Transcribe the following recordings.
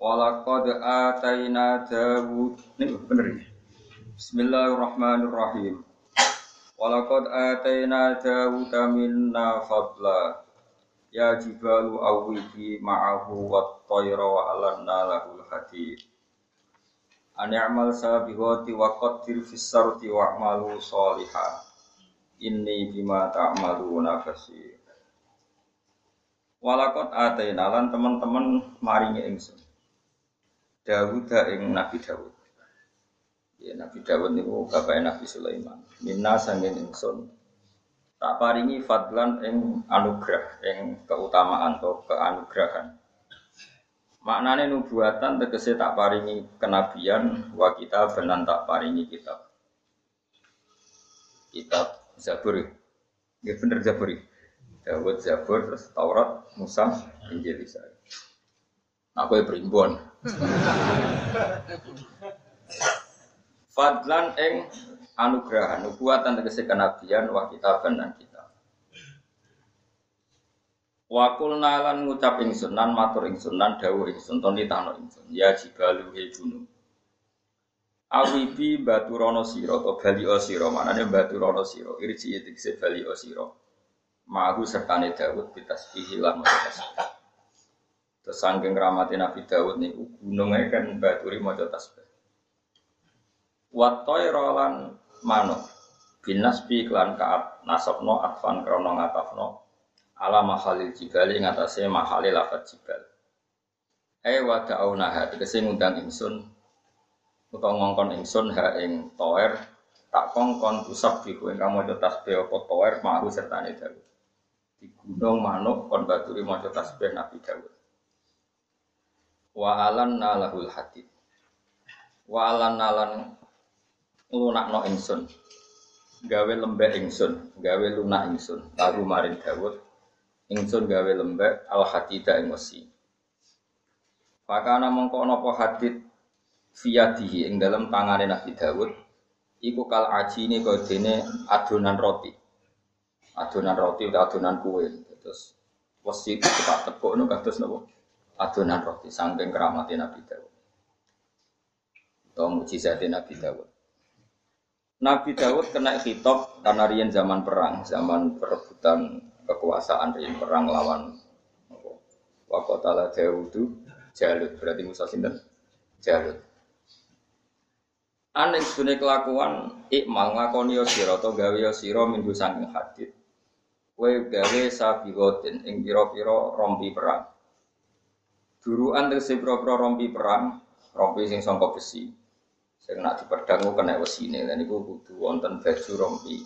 Walaqad ataina Dawud Ini bener ya? Bismillahirrahmanirrahim. Walaqad ataina Dawud minna fadla Ya jibalu awwibi ma'ahu wat tayra wa alanna lahul hadid An ya'mal sabiqati wa qaddir fis sarti wa'malu sholihan Inni bima ta'maluna basir. Walakot ataina lan teman-teman maringi ingsun Dawud ing Nabi Dawud. Ya Nabi Dawud niku bapak Nabi Sulaiman. Minna sangin ingsun tak paringi fadlan ing anugerah ing keutamaan atau keanugerahan. Maknane nubuatan tegese tak paringi kenabian wa kita benan tak paringi kitab. Kitab Zabur. Ya bener Zabur. Dawud Zabur Taurat, Musa, Injil Isa. Aku ya berimbon. Fadlan ing anugerah nubuatan tegese kenabian wa kitaban dan kitab. Wa qulna lan ngucap ingsun lan matur ingsun lan dawuh ingsun ton ditano ingsun ya jibalu he gunung. Awibi batu rono siro atau bali osiro manane batu rono siro irji tegese bali osiro. Mahu sertane Dawud bitasbihi lan tasbih. Terus sangking ramati Nabi Dawud nih gunungnya kan baturi mau tasbih. Watoy rolan manuk binas bi klan kaat nasabno atfan krono ngatafno ala mahalil jibali ngatasé mahalil lafat jibal. Eh wada aunaha tegese ngundang ingsun utawa ngongkon ingsun ha ing toer tak kongkon tusab biku ing kamu tasbih apa toer mahu sertane Dawud. Di gunung manuk kon baturi mau tasbih Nabi Dawud wa alan nalahul hadid. Wa alan nalan lunakno ingsun. Gawe lembek ingsun gawe lunak ingsun. Lalu maring Dawud ingsun gawe lembek al hadida ing wesi. Pakana mongko napa hadid fiyadihi ing dalam tangane Nabi Dawud iku kal aji ini kau dene adonan roti. Adonan roti atau adonan kue terus wesi itu tepuk nu kados napa adonan roti sangking keramatnya Nabi Dawud. Atau mujizatnya Nabi Dawud. Nabi Dawud kena hitop karena rian zaman perang, zaman perebutan kekuasaan rian perang lawan Wakotala Dawudu Jalut berarti Musa Sinten Jalut. Aneh sudah kelakuan ikmal ngakoni yosiro atau gawe yosiro minggu sangking hadit. Kue gawe sabigotin ing piro-piro rompi perang Duruan tegese pro-pro rompi perang, rompi sing sangka besi. Sing nak dipedang kena wesine lan iku kudu wonten baju rompi.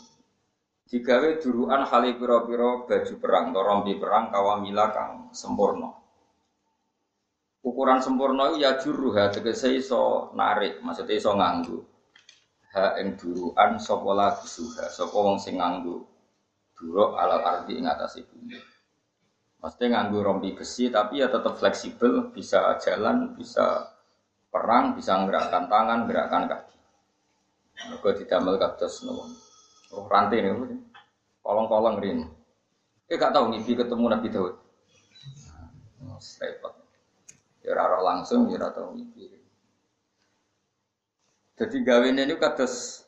Digawe duruan hale pira-pira baju perang atau rompi perang kawamila kang sempurna. Ukuran sempurna ya juruha tegese iso narik, maksudnya iso nganggo. Ha ing duruan sapa lagi suha, sapa wong sing nganggo duruk alal ardi ing atase bumi. Pasti nganggu rompi besi tapi ya tetap fleksibel, bisa jalan, bisa perang, bisa menggerakkan tangan, gerakan kaki. Mereka didamel kados nopo. Oh, rantai nih, kolong-kolong rin. Eh gak tahu nih ketemu Nabi Daud. Oh, repot. Ya raro langsung ya tahu mimpi. Jadi gawe ini kados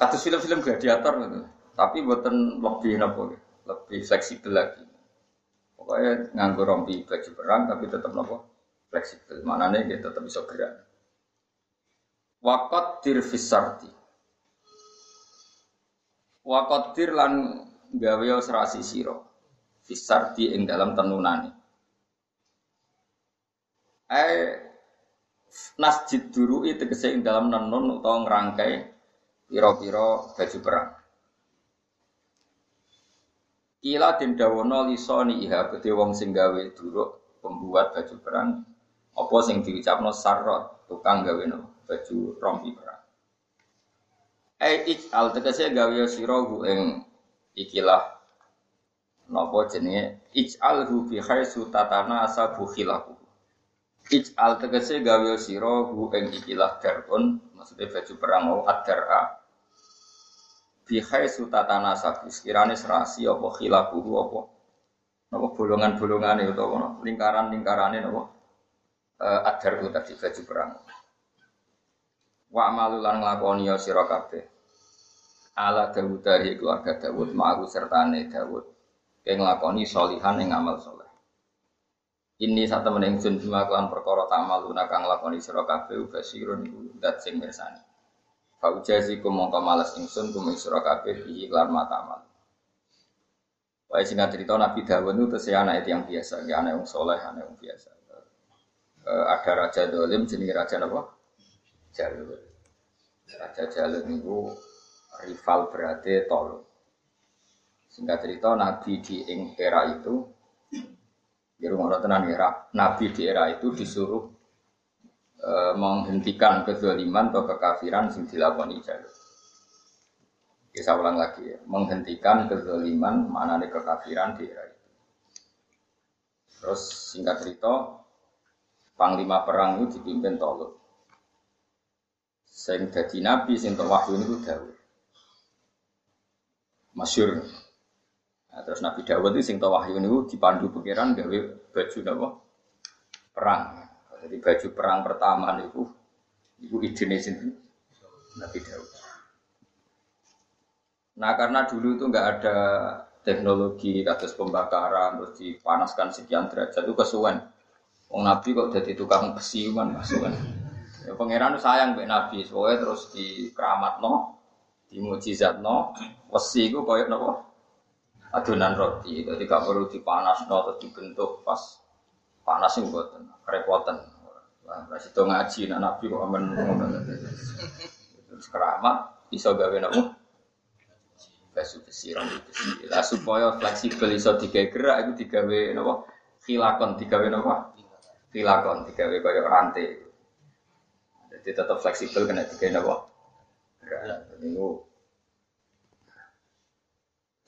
kados film-film gladiator gitu. Tapi buatan lebih nopo, lebih fleksibel lagi. Pokoknya nganggur rompi baju perang tapi tetap nopo fleksibel. Mana kita tetap bisa gerak. Wakot dir fisarti. Wakot dir lan gawe serasi siro. Fisarti ing dalam tenunane. Eh nasjid duru itu ing dalam nenun atau ngerangkai piro-piro baju perang. Ila den dawono lisoni iha gede wong sing gawe duruk pembuat baju perang apa sing diucapno sarrot tukang gawe no baju rompi perang. Ai al tegese gawe sira hu ing ikilah napa jenenge? Ij'alhu fi khaisu tatana asabu khilahu. Ij'al tegese gawe sira hu ing ikilah darun maksudnya baju perang mau adara fi khaisu tatana asabu sekirane serasi apa khilahu apa. Napa bolongan-bolongane utawa lingkaran-lingkarane napa uh, adar tadi baju perang. Wa amalu lan nglakoni ya sira kabeh. Ala Dawud dari keluarga Dawud ma'ahu sertane Dawud. Yang nglakoni solihan yang amal soleh. Ini saat temen ingsun bima kelan perkara tamaluna kang lakoni sira kabeh basirun dat sing mirsani fa ujazi kum mongko males ingsun kum sira kabeh iki lan mata amal Wae singkat cerita Nabi Dawud itu terus anak itu yang biasa, ya anak yang soleh, anak yang biasa. E, ada raja dolim, jenis raja apa? Jalur. Raja Jalur itu rival berarti tol. Singkat cerita Nabi di era itu, di rumah tenan era, Nabi di era itu disuruh e, menghentikan kezaliman atau kekafiran sing dilakoni Jalur. Bisa ulang lagi ya, menghentikan kezaliman mana kekafiran di era itu. Terus singkat cerita, panglima perang itu dipimpin Tolut. Sing dadi nabi sing wahyu niku Daud. Masyur. Nah, terus Nabi Dawud itu sing wahyu niku dipandu pikiran gawe baju napa? Perang. Jadi baju perang pertama niku iku idene sinten? Nabi Dawud. Nah karena dulu itu nggak ada teknologi kasus pembakaran terus dipanaskan sekian derajat itu kesuwen. Wong Nabi kok jadi tukang besi kan kesuwen. Ya pangeran sayang mbek Nabi, soalnya terus di keramat no, di mujizat no, besi itu koyok nopo adonan roti, jadi gak perlu dipanas no terus dibentuk pas panas sih buat kerepotan. Lah, itu ngaji, nak Nabi kok aman terus keramat, bisa gawe nopo? Besi besi rambut besi lah supaya fleksibel iso tiga gerak itu digawe nopo? Khilakon digawe nopo? Khilakon digawe kaya rantai. Jadi tetap fleksibel kena tiga nopo? Gerak. Itu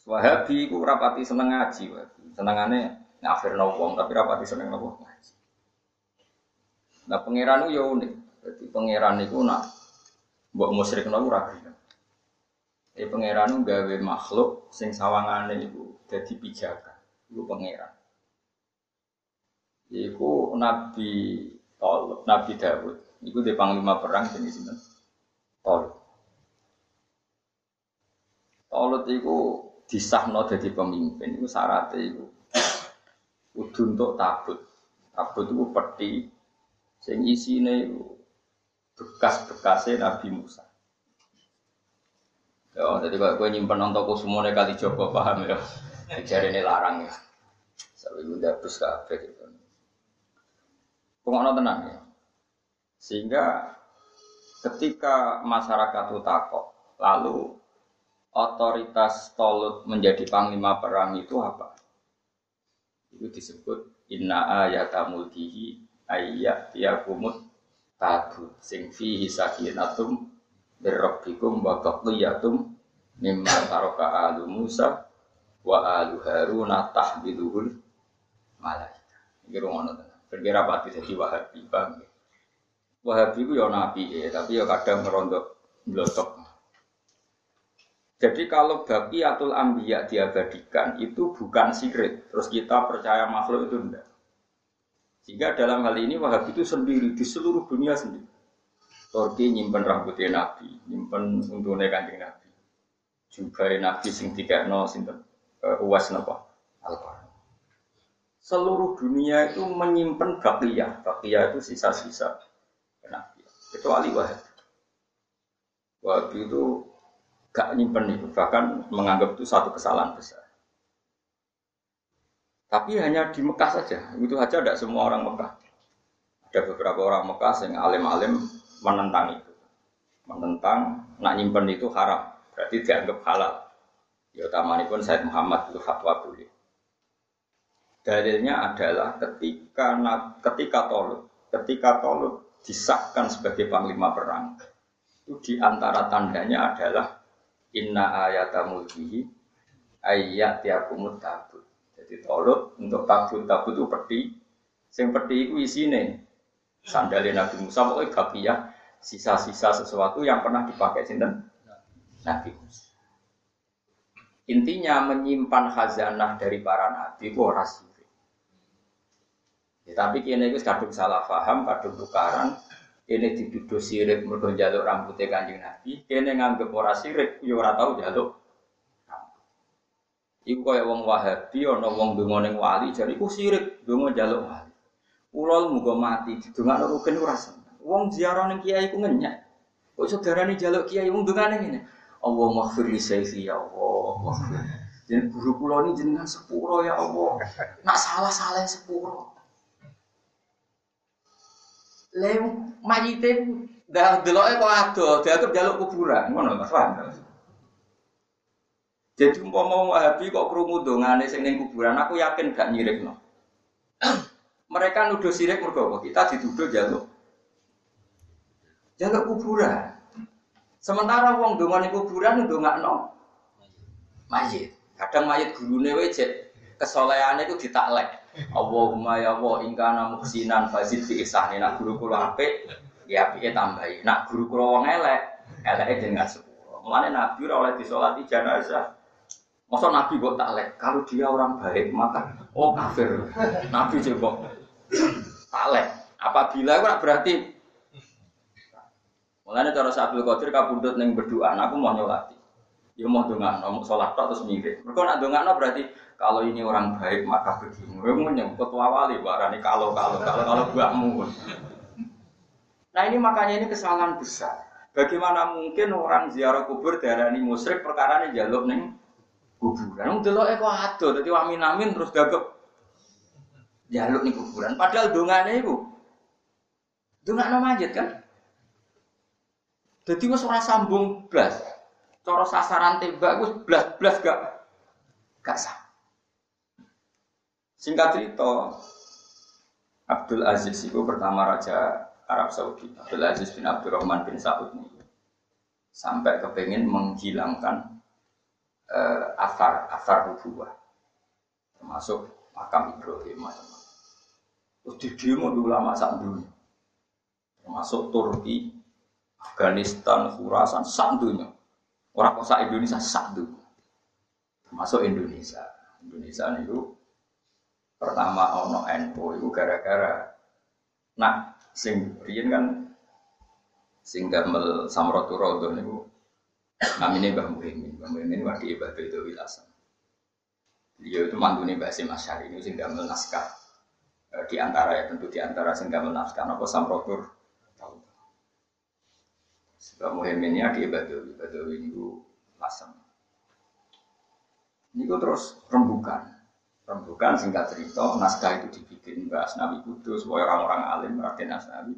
Wahabi ku rapati seneng ngaji, senengane ngafir wong tapi rapati seneng nopo ngaji. Nah pangeran itu ya unik, jadi pangeran itu nak buat musyrik nopo ragu. Eh pangeran gawe makhluk sing sawangane iku dadi pijakan. Iku pangeran. Iku Nabi Tol, Nabi Dawud. Iku di panglima perang jenis sinten? Tol. Tolut iku disahno dadi pemimpin. Iku syaratnya iku kudu untuk tabut. Tabut iku peti sing isine bekas-bekasnya Nabi Musa. Ya, jadi kalau gue nyimpen nonton semuanya kali Joko paham ya. Jari ini larang ya. Sampai gue dapus kafe gitu. Pengono tenang ya. Sehingga ketika masyarakat itu takut, lalu otoritas Tolut menjadi panglima perang itu apa? Itu disebut inna ayata mulkihi ayat tiakumut tabut sing fihi sakinatum birrabbikum wa baqiyatum mimma taraka alu Musa wa alu Haruna tahbiluhul malaika. Iki rungono tenan. Kira pati dadi Wahabi, Bang. Wahabi ku ya nabi ya, tapi ya kadang merondok blotok. Jadi kalau baqiyatul anbiya diabadikan itu bukan sirik, terus kita percaya makhluk itu enggak. Sehingga dalam hal ini Wahabi itu sendiri di seluruh dunia sendiri. Turki nyimpen rambutnya Nabi, nyimpen untune kanjeng Nabi. Juga Nabi sing tiga no sinten uh, uas napa al -Quran. Seluruh dunia itu menyimpan bakiyah, bakiyah itu sisa-sisa Nabi. Kecuali Wahabi. Wahabi itu gak nyimpen itu, bahkan menganggap itu satu kesalahan besar. Tapi hanya di Mekah saja, itu saja tidak semua orang Mekah. Ada beberapa orang Mekah yang alim-alim menentang itu. Menentang, nak nyimpen itu haram, berarti dianggap halal. Ya utamanya pun Said Muhammad itu fatwa boleh. Dalilnya adalah ketika ketika Tolut, ketika Tolut disahkan sebagai panglima perang, itu di antara tandanya adalah inna ayatamulkihi ayat tiakumut tabut. Jadi Tolut untuk tabut tabut itu peti, sing peti itu isine sandalnya Nabi Musa pokoknya bakiyah sisa-sisa sesuatu yang pernah dipakai sinten Nabi Musa. Intinya menyimpan khazanah dari para nabi itu orang. Ya, tapi kini itu kadung salah paham, kadung tukaran. Ini dituduh sirik mergo jaluk rambutnya kanjeng Nabi. Kini nganggep orang sirik, ya ora tahu jaluk Iku kaya wong Wahabi ana wong donga ning wali jare iku sirik, donga jaluk wali. Kula muga mati didongakno rugen ora seneng. Wong ziarah ning kiai ku ngenyak. Kok saudarane jaluk kiai wong dongane ngene. Allah maghfir li sayfi ya Allah. Jadi guru kula ini jenengan sepuro ya Allah. Nak salah salah sepuro. Lem mayite dah deloke kok ado, dianggap jaluk kuburan, ngono Mas paham. Jadi umpama Wahabi kok krungu dongane sing ning kuburan, aku yakin gak nyirikno. Mereka nuduh sirik mergo kita dituduh jaluk jaluk kuburan. Sementara wong dongan di kuburan no mayit. Kadang mayit gurune wae cek kesolehane iku ditaklek. Allahumma ya Allah ingkana muhsinan fazid fi ihsani. Nak guru kula apik ya apike tambahi. Nak guru kula wong elek, eleke jenengan sepuro. Mulane Nabi ora oleh disolati jenazah. Masa Nabi kok taklek? Kalau dia orang baik maka oh kafir. Nabi coba taklek. Apabila itu berarti Mulane cara Abdul Qadir kabundut ning berdoa, aku mau nyolati. Ya mau dongakno, mau sholat tok terus mirip. Mereka nak dongakno berarti kalau ini orang baik maka begini. Mau nyebut wali warani kalau kalau kalau kalau buahmu. Nah ini makanya ini kesalahan besar. Bagaimana mungkin orang ziarah kubur darani musyrik perkara ini jaluk neng kuburan. Wong deloke kok ado, dadi wamin amin terus gagep jaluk ning kuburan. Padahal dongane iku dongakno majid kan. Jadi wis ora sambung blas. Cara sasaran tembak wis blas-blas gak gak sah. Singkat cerita, Abdul Aziz itu pertama raja Arab Saudi. Abdul Aziz bin Abdurrahman bin Saud ini sampai kepengen menghilangkan uh, asar asar nubuah termasuk makam Ibrahim macam-macam. Terus di demo ulama sak termasuk Turki, Afghanistan, Khurasan, sak dunia. Orang kosa Indonesia sak. Termasuk Indonesia. Indonesia itu pertama ono NU itu gara-gara nah sing kan sing gamel samratu rodo niku namine Mbah Muhyiddin. Mbah Muhyiddin wadi ibadah itu wilasan. Beliau itu mantune Mbah Sim ini gamel naskah. Eh, di antara ya tentu di antara gamel naskah napa samrotur Sebab muhimminnya di Badawi, Badawi itu lasem. Ini terus rembukan. Rembukan singkat cerita, naskah itu dibikin Mbak Asnawi Kudus, orang-orang alim Raden Asnawi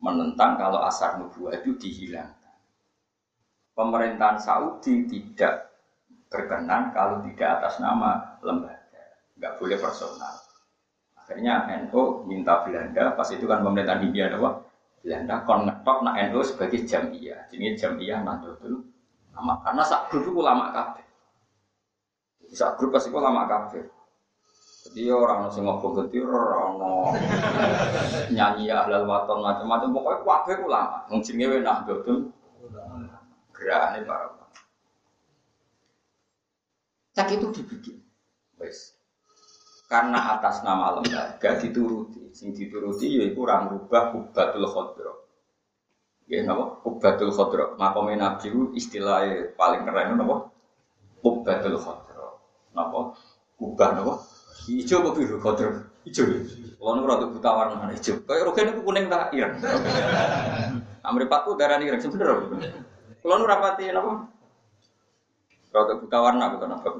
menentang kalau asar nubuah itu dihilangkan. Pemerintahan Saudi tidak berkenan kalau tidak atas nama lembaga, nggak boleh personal. Akhirnya NU minta Belanda, pas itu kan pemerintahan India bahwa Belanda kon ngetok nak NU sebagai jamiah. Jadi jamiah Nahdlatul Ulama. Karena sak grup itu ulama kabeh. Sak grup pasti ulama kabeh. Jadi orang nasi ngobong getir, orang nyanyi ahlal waton macam-macam. Pokoknya kabeh ulama. Mungkin gue Nahdlatul Gerakan para ulama. Cak itu dibikin. Wes. Karena atas nama lembaga dituruti. Sing dituruti yaitu orang rubah kubatul khodro ya napa? Kubatul khodro makomé nabi itu istilahnya paling keren napa? Kubatul khodro napa? Kubah napa? Hijau apa biru khodro hijau kalau nu rada buta warna hijau kayak rogen itu kuning tak ireng. Amripatku darah ireng. Sebenernya kalau nu rapati napa rada buta warna bukan apa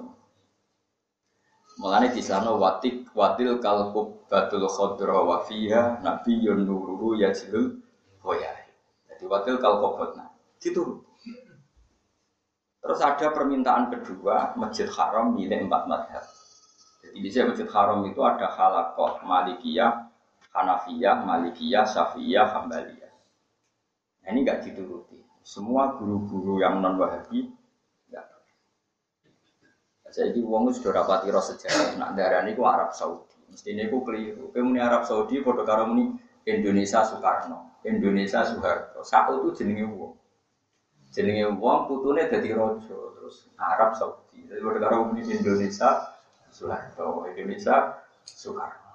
Mulane di sana watik watil kalkub batul khodro wa fiha nabiyyun nuruhu yajlul hoyai. Jadi watil kalkubotna diturut. Terus ada permintaan kedua Masjid Haram milik empat madhab. Jadi di Masjid Haram itu ada halakoh Malikiyah, Hanafiyah, Malikiyah, Safiyah, Hambaliyah. Nah, ini nggak dituruti. Semua guru-guru yang non Wahabi nggak. Saya ini uang sudah rapati roh sejarah. Nak darah ini Arab Saudi. Mestinya aku keliru. Kemudian Arab Saudi, foto karo ini Indonesia Soekarno, Indonesia Soeharto. Satu itu jenenge uang. Jenenge uang putune jadi rojo terus Arab Saudi. Jadi foto karo ini Indonesia Soeharto, Indonesia Soekarno.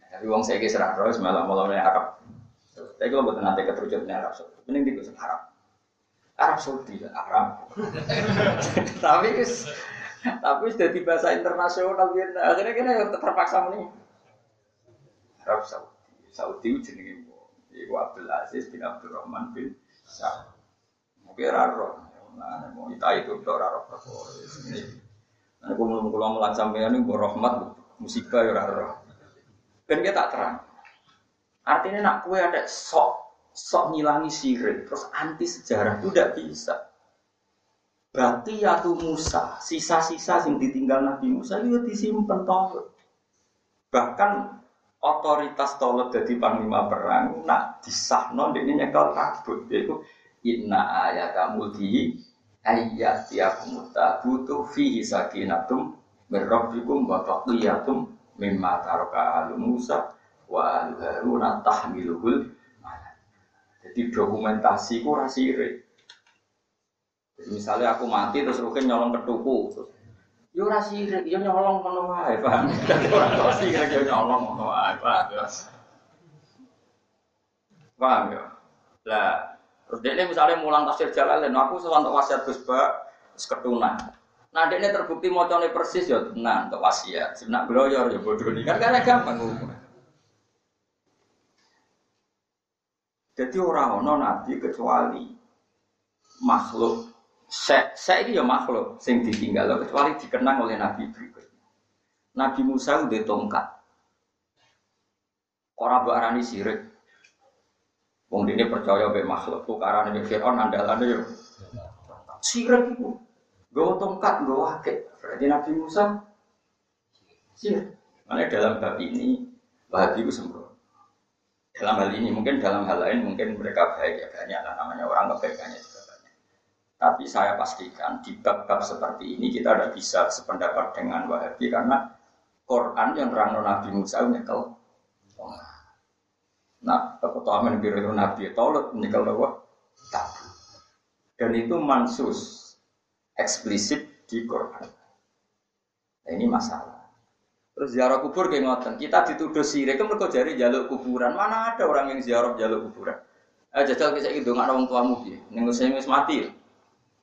Tapi uang saya kisah roh, malah malah Arab. Tapi kalau buat nanti keterucut Arab Saudi, mending di Arab. Arab Saudi, Arab. Tapi tapi sudah di bahasa internasional akhirnya kita yang terpaksa nih Arab Saudi. Saudi jenenge Iku Abdul Aziz bin Abdurrahman bin Saud. Mungkin raro. Nah, mau kita itu tok raro perkara. Nah, aku mau kula mulan sampeyan niku rahmat musibah ya raro. Ben kita tak terang. Artinya nak kue ada sok sok ngilangi sirik terus anti sejarah itu tidak bisa. Berarti ya tuh Musa, sisa-sisa yang ditinggal Nabi Musa itu disimpan toh. Bahkan otoritas tolot jadi panglima perang, nak disahno ini nyekel kabut, yaitu inna ayat mulki ayat tiakum butuh fihi sakinatum berrabbikum wa taqiyatum mimma alu Musa wa alu Harun tahmiluhul jadi dokumentasi ku rasire misalnya aku mati terus mungkin nyolong ketuku yo rasire yo nyolong ngono wae paham dadi ora sirik yo nyolong ngono wae yo paham yo lah terus dia misalnya mulang tafsir jalan aku sewantok wasiat Gus Bak ketunan. Nah, ini terbukti mocone persis ya tenang untuk wasiat. Sebenarnya beloyor ya bodoh. Ini kan karena gampang Jadi orang ono nabi kecuali makhluk. Saya, ini ya makhluk sing ditinggal kecuali dikenang oleh nabi berikutnya. Nabi Musa udah tongkat. Orang berani sirik. Wong ini percaya be makhluk. Tukaran be Fir'aun andalannya yo. Sirik itu. Gue tongkat, gue wakil. Berarti Nabi Musa sih. Karena dalam bab ini Wahabi itu sembrono. Dalam hal ini mungkin dalam hal lain mungkin mereka baik ya banyak lah namanya orang kebaikannya juga banyak. Tapi saya pastikan di bab-bab seperti ini kita tidak bisa sependapat dengan Wahabi karena Quran yang terang Nabi Musa nyekel Nah, ketua amin biru Nabi Taulat nyekel bahwa tabu. Dan itu mansus eksplisit di Quran. Nah, ini masalah. Terus ziarah kubur kayak ngoten. Kita dituduh sirik kan mereka jari jaluk kuburan. Mana ada orang yang ziarah jaluk kuburan? Eh jajal kisah itu nggak orang tuamu dia. Nengok saya mati.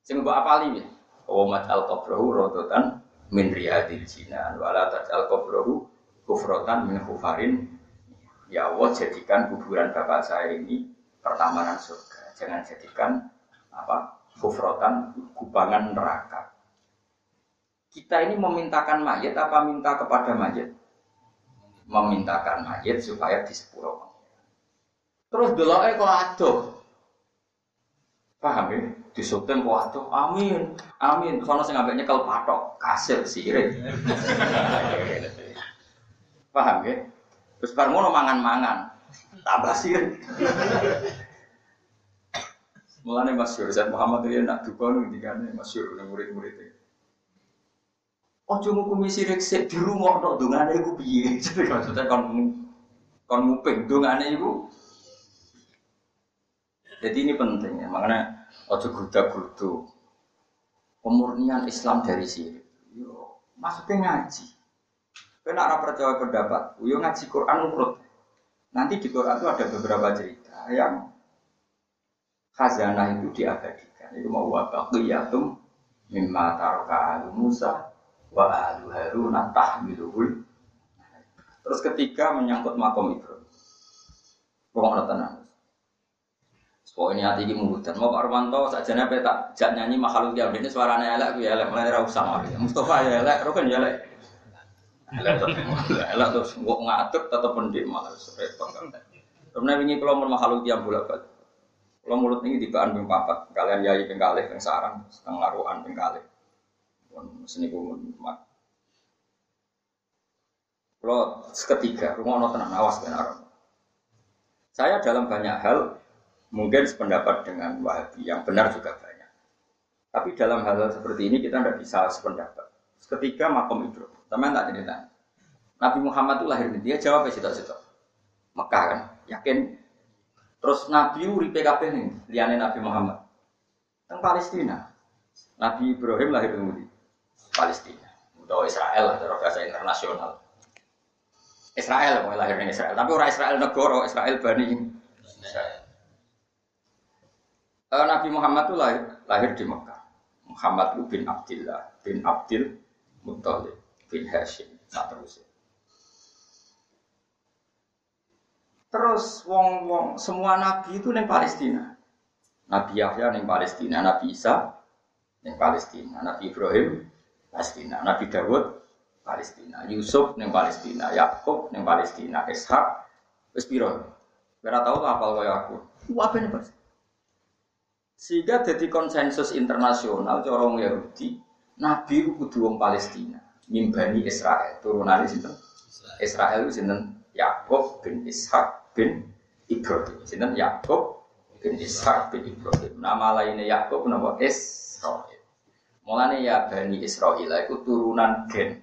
Sing mbok apali ya. Wa mat al qabrahu rodotan min riyadil jinan wala al qabrahu kufrotan min khufarin. Ya Allah jadikan kuburan bapak saya ini pertamanan surga. Jangan jadikan apa kufrotan kubangan neraka. Kita ini memintakan mayat apa minta kepada mayat? Memintakan mayat supaya disepuro. Terus deloknya kok aduh. Paham ya? Disukten kok aduh. Amin. Amin. Soalnya saya ngambil nyekel patok. Kasir sirik. Paham ya? Terus baru mangan-mangan. Tambah sirik. Mulane masyhur Zaid Muhammad itu nak duka nu ndikane masyhur nang murid-murid Ojo ngukumi sirik sik dirungokno dongane iku piye. Jadi maksudnya kon kon nguping dongane iku jadi ini penting ya, makanya ojo gudak gudu pemurnian Islam dari sirik. Yo, maksudnya ngaji. Kena arah percaya pendapat, yo ngaji Quran urut. Nanti di Quran itu ada beberapa cerita yang khazanah itu diabadikan. Itu mau wabaqiyatum mimma taraka Musa wa alu Harun tahmiluhul. Terus ketiga menyangkut makom Ibrahim. Pokoknya tenang. Pokoknya hati ini mulutan. Mau Pak Romanto saja nih tak jak nyanyi makhluk yang ini suaranya elek, gue elek mulai rau sama. Mustafa ya elek, Rukun ya elek. Elek terus gua ngatur tetap pendik malah repot. Karena ini kalau mau makhluk yang bolak balik. Kalau mulut ini di bahan papat, kalian yai pengkalih, peng sarang, setengah laruan pengkalih. Pun seni kumun mat. Kalau ketiga, rumah no tenang awas benar. Saya dalam banyak hal mungkin sependapat dengan Wahabi yang benar juga banyak. Tapi dalam hal, hal seperti ini kita tidak bisa sependapat. Ketiga makom itu, teman tak cerita. Nabi Muhammad itu lahir di dia jawab ya situ-situ. Mekah kan, yakin. Terus Nabi uri PKP nih, liane Nabi Muhammad. Teng Palestina. Nabi Ibrahim lahir di Palestina. Atau Israel lah, bahasa internasional. Israel, mau lahir Israel. Tapi orang Israel negara, Israel bani Israel. Uh, Nabi Muhammad itu lahir, lahir di Mekah. Muhammad bin Abdullah bin Abdul Muttalib bin Hashim. Nah terus. Terus wong wong semua nabi itu neng Palestina. Nabi Yahya neng Palestina, Nabi Isa neng Palestina, Nabi Ibrahim Palestina, Nabi Dawud Palestina, Yusuf neng Palestina, Yakub neng Palestina, Ishak wis piro? Ora tau apal kaya aku. Apa nih Pak? Sehingga jadi konsensus internasional corong Yahudi, Nabi itu kudu wong Palestina, mimbani Israel, turunan sinten? Israel itu sinten? Yakub bin Ishak bin Ibrahim. Sinten Yakub bin Ishak bin Ibrahim. Nama lainnya Yakub nama Israel. Mulane ya Bani Israel itu turunan gen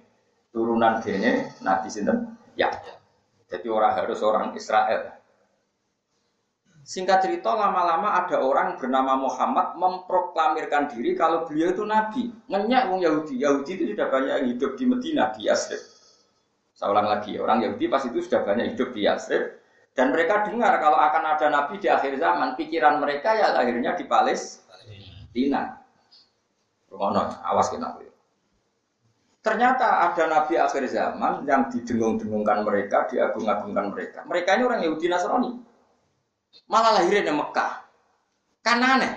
turunan dene Nabi sinten? Ya. Jadi orang harus orang Israel. Singkat cerita lama-lama ada orang bernama Muhammad memproklamirkan diri kalau beliau itu nabi. Ngenyak wong Yahudi. Yahudi itu sudah banyak hidup di Medina, di Yasrib. Saya ulang lagi, orang Yahudi pas itu sudah banyak hidup di Yasrib. Dan mereka dengar kalau akan ada nabi di akhir zaman, pikiran mereka ya akhirnya di Palestina. Rumah awas kita. Ternyata ada nabi akhir zaman yang didengung-dengungkan mereka, diagung-agungkan mereka. Mereka ini orang Yahudi Nasrani. Malah lahirnya di Mekah. Kan aneh.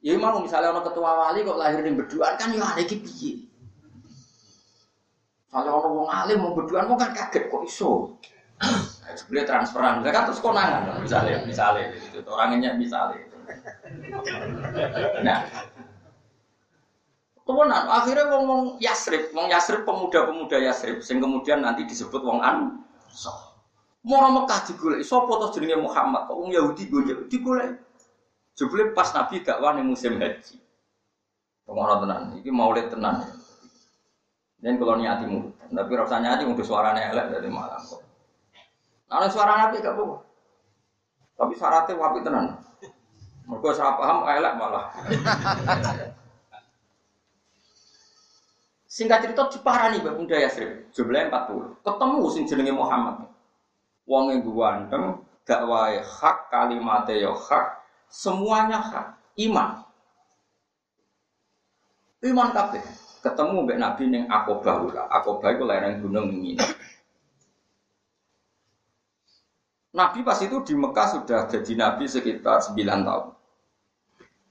Ya mau misalnya orang ketua wali kok lahir di berduaan kan ya aneh piye. Kalau orang wong alim mau berduaan mau kan kaget kok iso. Nah, sebenarnya transferan, kan terus konangan misalnya, misalnya itu orangnya misalnya. Nah, Kemudian akhirnya wong wong Yasrib, wong Yasrib pemuda-pemuda Yasrib, sing kemudian nanti disebut wong Ansor. Mau Mekah digolek, sapa to jenenge Muhammad, kok wong Yahudi golek, digolek. Jebule pas Nabi dakwah ning musim haji. Pengono tenan, iki maulid tenan. Dan kalau niati murid, tapi rasanya nyati untuk suaranya elek dari malam kok. Nah, suara Nabi gak apa Tapi syaratnya wapi tenan. Mereka salah paham elek malah. Singkat cerita nih Mbak Bunda Yasrib, jumlahnya 40. Ketemu sing jenenge Muhammad. Wong yang ganteng, dakwah hak, kalimatnya ya hak, semuanya hak, iman. Iman kabeh. Ketemu Mbak Nabi ning Aqobah ula. Aqobah iku lereng gunung ini. Nabi pas itu di Mekah sudah jadi nabi sekitar 9 tahun.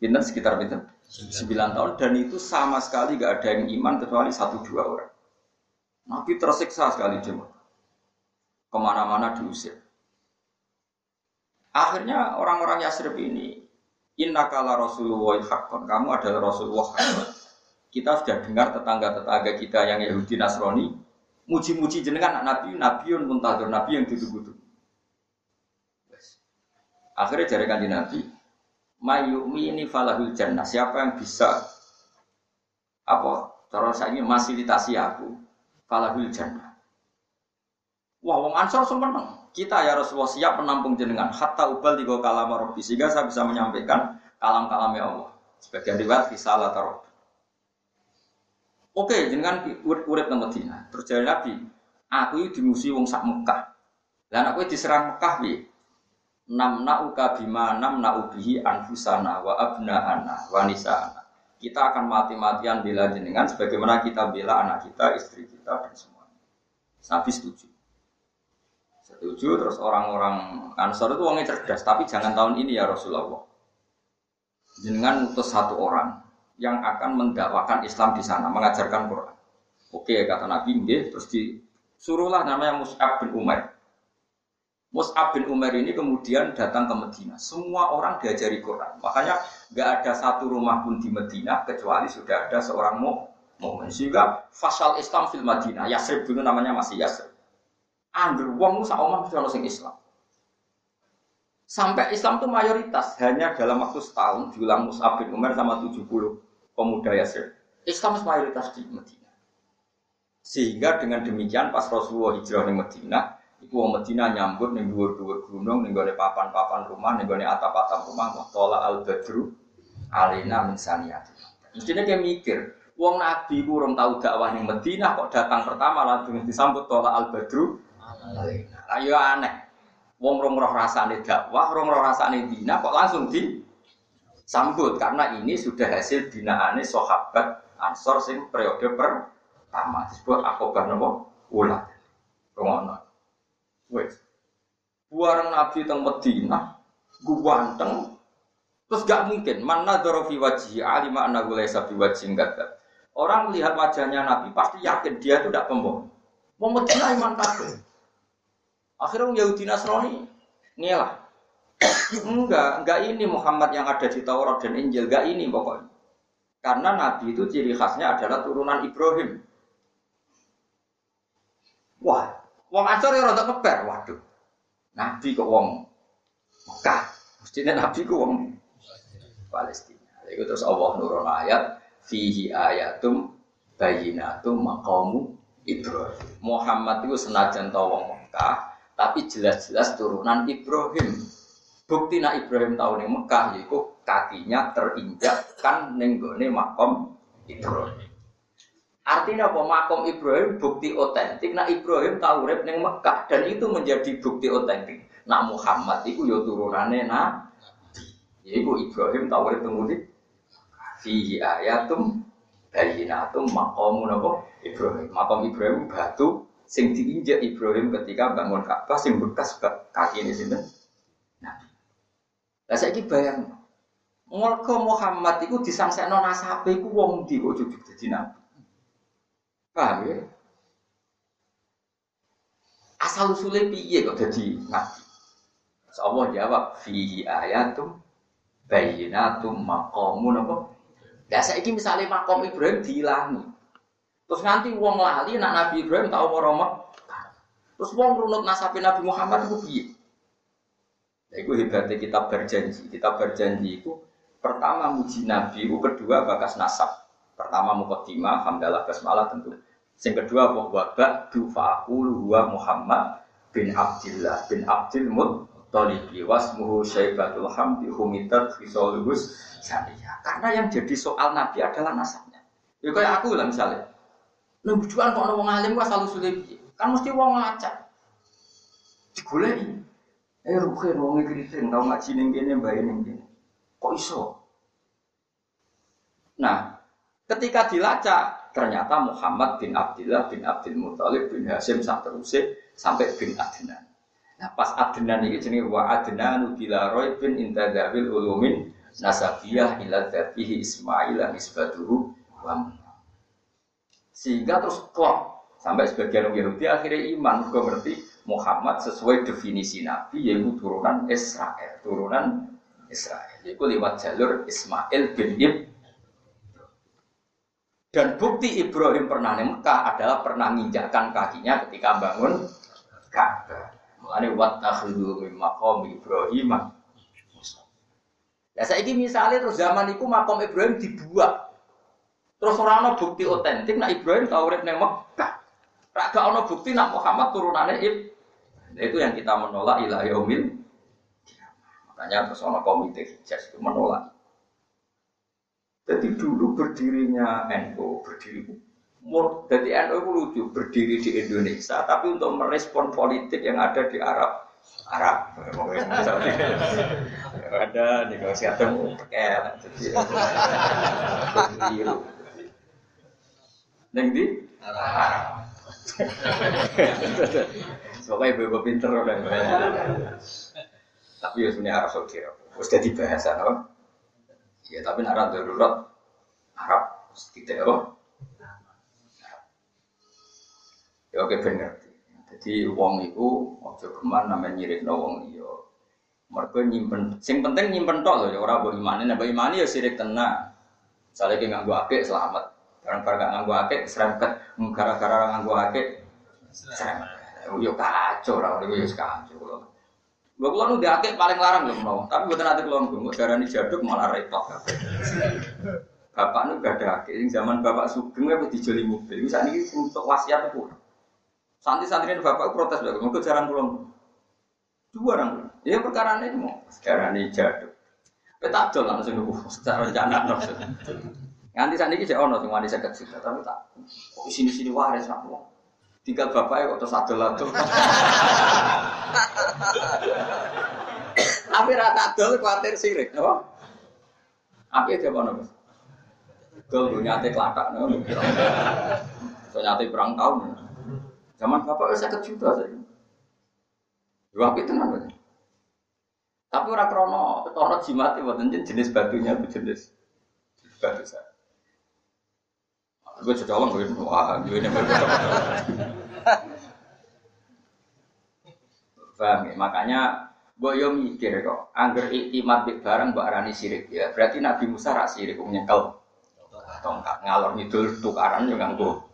Pinten sekitar pinten? Sembilan tahun dan itu sama sekali gak ada yang iman kecuali satu dua orang. Nabi tersiksa sekali cuma ke mana-mana diusir. Akhirnya orang-orang Yasrib ini Inna kala Rasulullah hakon Kamu adalah Rasulullah hakon Kita sudah dengar tetangga-tetangga kita yang Yahudi Nasrani Muji-muji jenengan Nabi Nabiun muntadur Nabi yang ditunggu-tunggu Akhirnya jari kanji Nabi mayumi ini falahul jannah. Siapa yang bisa apa cara saya fasilitasi aku falahul jannah. Wah, wong ansor seneng. Kita ya Rasulullah siap menampung jenengan hatta ubal tiga kalam Rabbi sehingga saya bisa menyampaikan kalam-kalam ya Allah. Sebagian riwayat risalah taruh. Oke, jenengan urip nang Madinah. Terus jadi Nabi, aku ini dimusuhi wong sak Mekah. Dan aku diserang Mekah piye? Namna'uka bima namna'u bihi anfusana wa abna'ana wa nisa'ana. Kita akan mati-matian bela jenengan sebagaimana kita bela anak kita, istri kita dan semuanya. Nabi setuju. Setuju terus orang-orang Ansor itu orangnya cerdas, tapi jangan tahun ini ya Rasulullah. Jenengan utus satu orang yang akan mendakwakan Islam di sana, mengajarkan Quran. Oke kata Nabi, terus disuruhlah namanya Mus'ab bin Umar Mus'ab bin Umar ini kemudian datang ke Medina. Semua orang diajari Quran. Makanya nggak ada satu rumah pun di Medina kecuali sudah ada seorang mukmin. Sehingga fasal Islam fil Madinah, Yasrib dulu namanya masih Yasrib. Angger wong sak omah mesti sing Islam. Sampai Islam itu mayoritas hanya dalam waktu setahun diulang Mus'ab bin Umar sama 70 pemuda Yasrib. Islam mayoritas di Madinah. Sehingga dengan demikian pas Rasulullah hijrah di Madinah, itu orang Madinah nyambut dua dua gunung, nih papan-papan rumah, nih atap-atap rumah, tola al badru, alina min saniyati. Mestinya dia mikir, Wong Nabi ku urung tahu dakwah ning Madinah kok datang pertama langsung disambut tola al badru. Ayo ya aneh. Wong rong roh rasane dakwah, rong roh rasane dina kok langsung disambut karena ini sudah hasil binaane sahabat Ansor sing periode pertama disebut akobah nopo ulah. Rungono. Wes. Buareng Nabi teng Madinah, ganteng, Terus gak mungkin mana dorofi wajhi alima anna laisa biwajhin kadzab. Orang melihat wajahnya Nabi pasti yakin dia itu tidak pembohong. Mau Medina iman kafir. Akhirnya Yahudi Nasrani ngelah. enggak, enggak ini Muhammad yang ada di Taurat dan Injil, enggak ini pokoknya. Karena Nabi itu ciri khasnya adalah turunan Ibrahim. Wah, wong Ansor ya rada keber, waduh. Nabi kok wong Mekah. Mestinya Nabi kok wong Palestina. Itu terus Allah nurun ayat fihi ayatum bayinatum maqamu Ibrahim. Muhammad itu senajan tau Mekah, tapi jelas-jelas turunan Ibrahim. Bukti nak Ibrahim tahu nih Mekah yaitu kakinya terinjak kan nenggone makom Ibrahim. Artinya apa? Makom Ibrahim bukti otentik. Nak Ibrahim tahu rep neng Mekah dan itu menjadi bukti otentik. Nak Muhammad itu yo turunannya nabi. Yaitu Ibrahim tahu rep neng fihi ayatum bayinatum maqamu napa Ibrahim. Makam Ibrahim batu sing diinjak Ibrahim ketika bangun Ka'bah sing bekas kaki ini sinten. Nah. Lah saiki bayang Mulka Muhammad itu disangsekno nasabe iku wong ndi kok dadi nabi. Paham ya? Asal usulnya piye kok dadi nabi? Allah jawab fihi ayatum bayinatum maqamu napa Lah saiki misalnya makom Ibrahim dihilangi. Terus nanti wong lali nak Nabi Ibrahim tahu mau Terus wong runut nasabe Nabi Muhammad itu piye? Itu hebatnya kitab berjanji. Kitab berjanji itu pertama muji Nabi, itu kedua bakas nasab. Pertama mukaddimah, hamdalah basmalah tentu. Yang kedua bahwa ba'du fa'akulu huwa Muhammad bin Abdillah bin Abdil Muttalibi wasmuhu syaibatul hamdi humitat fisolubus saniyah. Karena yang jadi soal Nabi adalah nasabnya. Ya kayak aku lah misalnya. Nah, bujuan kok ngomong alim gua selalu sulit. Kan mesti wong ngacak. Digoleki. Eh ruhe wong kriting tau ngaji ning kene mbae ning kene. Kok iso? Nah, ketika dilacak ternyata Muhammad bin Abdullah bin Abdul Muthalib bin Hasim terusé sampai bin Adnan. Nah, pas Adnan ini jenenge wa Adnanu bila roy bin intadawil ulumin nasabiyah ila dzatihi Ismail nisbatuhu wa sehingga terus klop sampai sebagian Yahudi akhirnya iman. Gue ngerti Muhammad sesuai definisi Nabi yaitu turunan Israel. Turunan Israel yaitu lewat jalur Ismail bin Ib dan bukti Ibrahim pernah di Mekah adalah pernah menginjakkan kakinya ketika bangun Ka'bah. Mengenai wat takhudhu min maqam Ibrahim Ya saya ini misalnya terus zaman itu makom Ibrahim dibuat. Terus orang bukti otentik, nak Ibrahim tahu urip neng Mekah. Raga ono bukti nak Muhammad turunannya Ib. Nah, itu yang kita menolak ilah yaumil. Makanya terus ono komite hijaz itu menolak. Jadi dulu berdirinya NU, berdiri jadi NU itu lucu, berdiri di Indonesia, tapi untuk merespon politik yang ada di Arab Arab. Ada nih kalau siapa mau pakai biru. Neng di Arab. Soalnya ibu-ibu pinter udah Tapi ya sebenarnya Arab Saudi. Terus jadi bahasa apa? Ya tapi Arab darurat Arab tidak apa? Ya oke benar. Jadi wong itu ojo geman namanya nyirikno wong liya. Mergo nyimpen sing penting nyimpen tok lho ya ora mbok imani, nek imani ya sirik tenang. Misalnya ki nganggo apik selamat. Barang-barang gak nganggo akeh serempet, gara-gara nganggo akeh serempet. Yo kacau lah, yo kacau. Gue kalau nu diake paling larang loh mau, tapi bukan nanti kalau gue darah ini malah repot. Bapak nu gak ada ake, zaman bapak sugeng gue dijoli mobil, bisa ini untuk wasiat pun. Santri-santri bapak protes lagi, mau jarang pulang. Dua orang, ya perkara ini mau, darah ini jaduk. Jual langsung nunggu, secara rencana Nganti saat ini saya ono, semua saya kecil, tapi tak. Kok sini sini waris aku. Tinggal bapaknya kok terus latu. Tapi rata dol khawatir sirik, no? Apa dia apa nopo? Dol nyate kelatak, no? So nyate perang tahun. Zaman bapak saya kejuta saja. Dua api tenang. Tapi orang krono, krono jimat itu jenis batunya itu jenis batu saya. Gue coba gue wah, gue ini Paham ya? Makanya Boyo mikir kok, angger iktimat di barang mbak Arani sirik ya. Berarti Nabi Musa rak sirik nyekel tongkat ngalor ngidul tukaran yang nganggo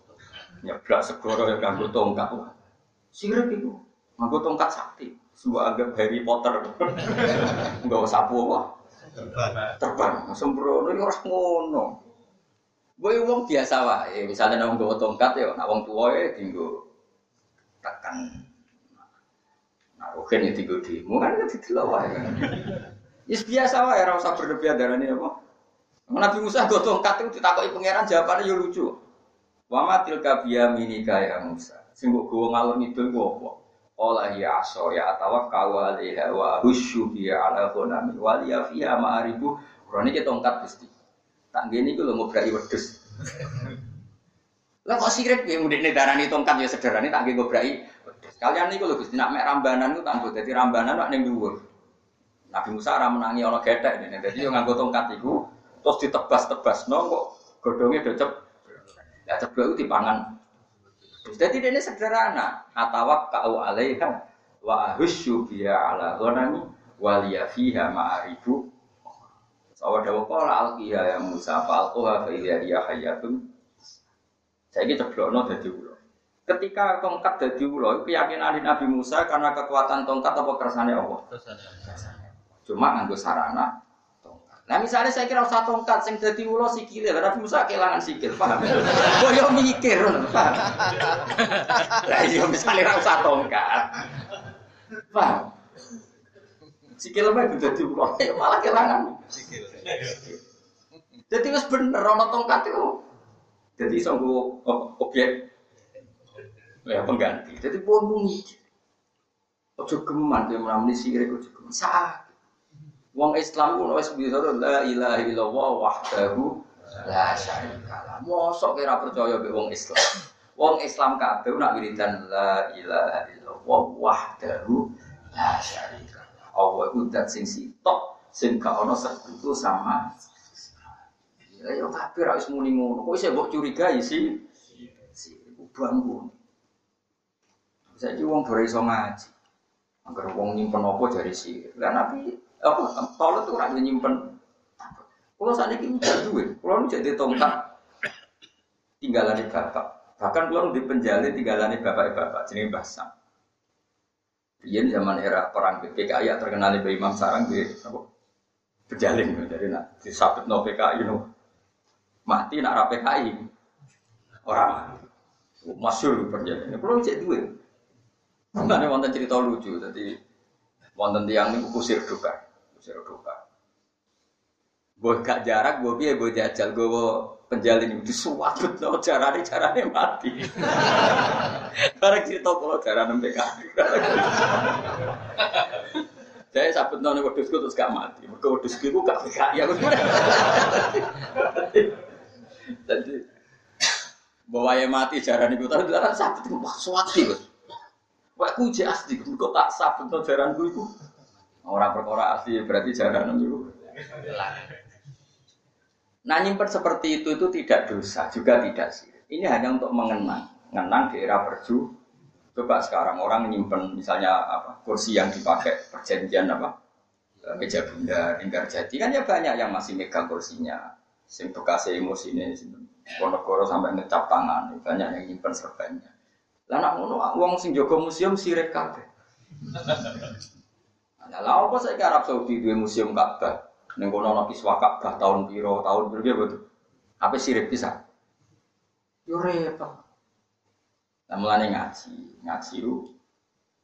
nyeblak segoro yang nganggo tongkat. Sirik itu nganggo tongkat sakti. Sebuah agak Harry Potter. Enggak usah apa Terbang. Sembrono ini orang ngono. Boy wong biasa wae, misalnya nang nggawa tongkat ya, nak wong tuwa ya tinggo tekan Nah, oke nih tiga demo kan kan tidak wae. Is biasa wae, ora usah berlebihan darane apa. Nabi Musa go tongkat itu ditakoki pangeran jawabannya yo lucu. Wa matil kabiyamini kaya Musa. Sing gowo ngalor ngidul ku apa? Ola ya aso ya atawakkal alaiha wa husyu bi ala ghanami wa liya fiha ma'aribu. Ora niki tongkat Gusti. Tak ngene iku lho ngobraki wedhus. Lah kok sirik ya mudine darani tongkat ya sederhana tak nggih ngobraki Kalian niku lho Gusti nak mek rambanan ku tanggo dadi rambanan ning dhuwur. Nabi Musa ora menangi ana gethek dene. Dadi yo nganggo tongkat iku terus ditebas-tebasno kok godhonge docep. Ya ceblok itu dipangan. Jadi ini sederhana. Atawak kau alaiha wa ahusyu biya ala ghanami waliya fiha ma'aribu. Sawa dawa qala alqiha ya Musa fa alquha fa idza hiya hayyatun. Saiki ceblokno dadi ulo. Ketika tongkat jadi ulo, keyakinan Nabi Musa karena kekuatan tongkat apa kersane Allah? Cuma nganggo sarana tongkat. Nah misalnya saya kira usah tongkat sing dadi ulo sikile, Nabi Musa kehilangan sikil, paham? Oh yo mikir, paham? Lah iya misalnya ora usah tongkat. Paham? Sikil mah dadi ulo, malah kehilangan sikil. Jadi wis bener ana tongkat itu. Jadi sanggo objek ya pengganti. Jadi pun mikir. Ojo geman dia melamani sirik ojo geman. Saat Wong Islam pun wis bisa la ilaha illallah wahdahu la syarikalah. Mosok kira percaya be wong Islam. Wong Islam kabeh nak wiridan la ilaha illallah wahdahu la syarikalah. Allah iku dat sing sitok sing gak ana sekutu sama Ya yo kabeh ra wis muni ngono. Kok isih mbok curigai sih? Si bangun. Saya wong ora iso ngaji. Angger wong nyimpen apa dari sih. Lah nabi apa kalau tuh ora nyimpen. Kalau saat ini tidak duit, kalau jadi tongkat tinggalan bapak. Bahkan kalau di penjalin tinggalan bapak-bapak jenis basam. Iya zaman era perang PKI ya terkenal di Imam Sarang di apa? Penjalin jadi nak disabet no PKI no mati nak PKI orang masyur penjalin. Kalau cek duit, Mana wonten cerita lucu, jadi wonten tiang ini kusir duka, kusir duka. Gue gak jarak, gue biar gue jajal, gue penjalin itu suwabut no carane carane mati. Barang cerita kalau carane PKI. Saya sabut nol wedusku terus gak mati. Mereka wedusku gue gak PKI aku. Jadi bahwa ya mati carane gue tapi dalam sabut itu suwati. Wah, aku uji asli, kok tak sabut no jaran gue itu. Orang perkara asli berarti jaran itu. Nah nyimpen seperti itu itu tidak dosa, juga tidak sih. Ini hanya untuk mengenang, mengenang di era perju. Coba sekarang orang nyimpen misalnya apa kursi yang dipakai perjanjian apa meja bunda, lingkar jati kan ya banyak yang masih megang kursinya, sing bekas emosi ini Ponegoro sampai ngecap tangan, banyak yang nyimpen serbannya. Lah nak ngono sing jaga museum sirik kabeh. Lah apa saya Arab Saudi duwe museum Ka'bah? Ning kono ana kiswa Ka'bah tahun piro, tahun piro. Apa sirik bisa? Yo repot. Nah, mulane ngaji, ngaji itu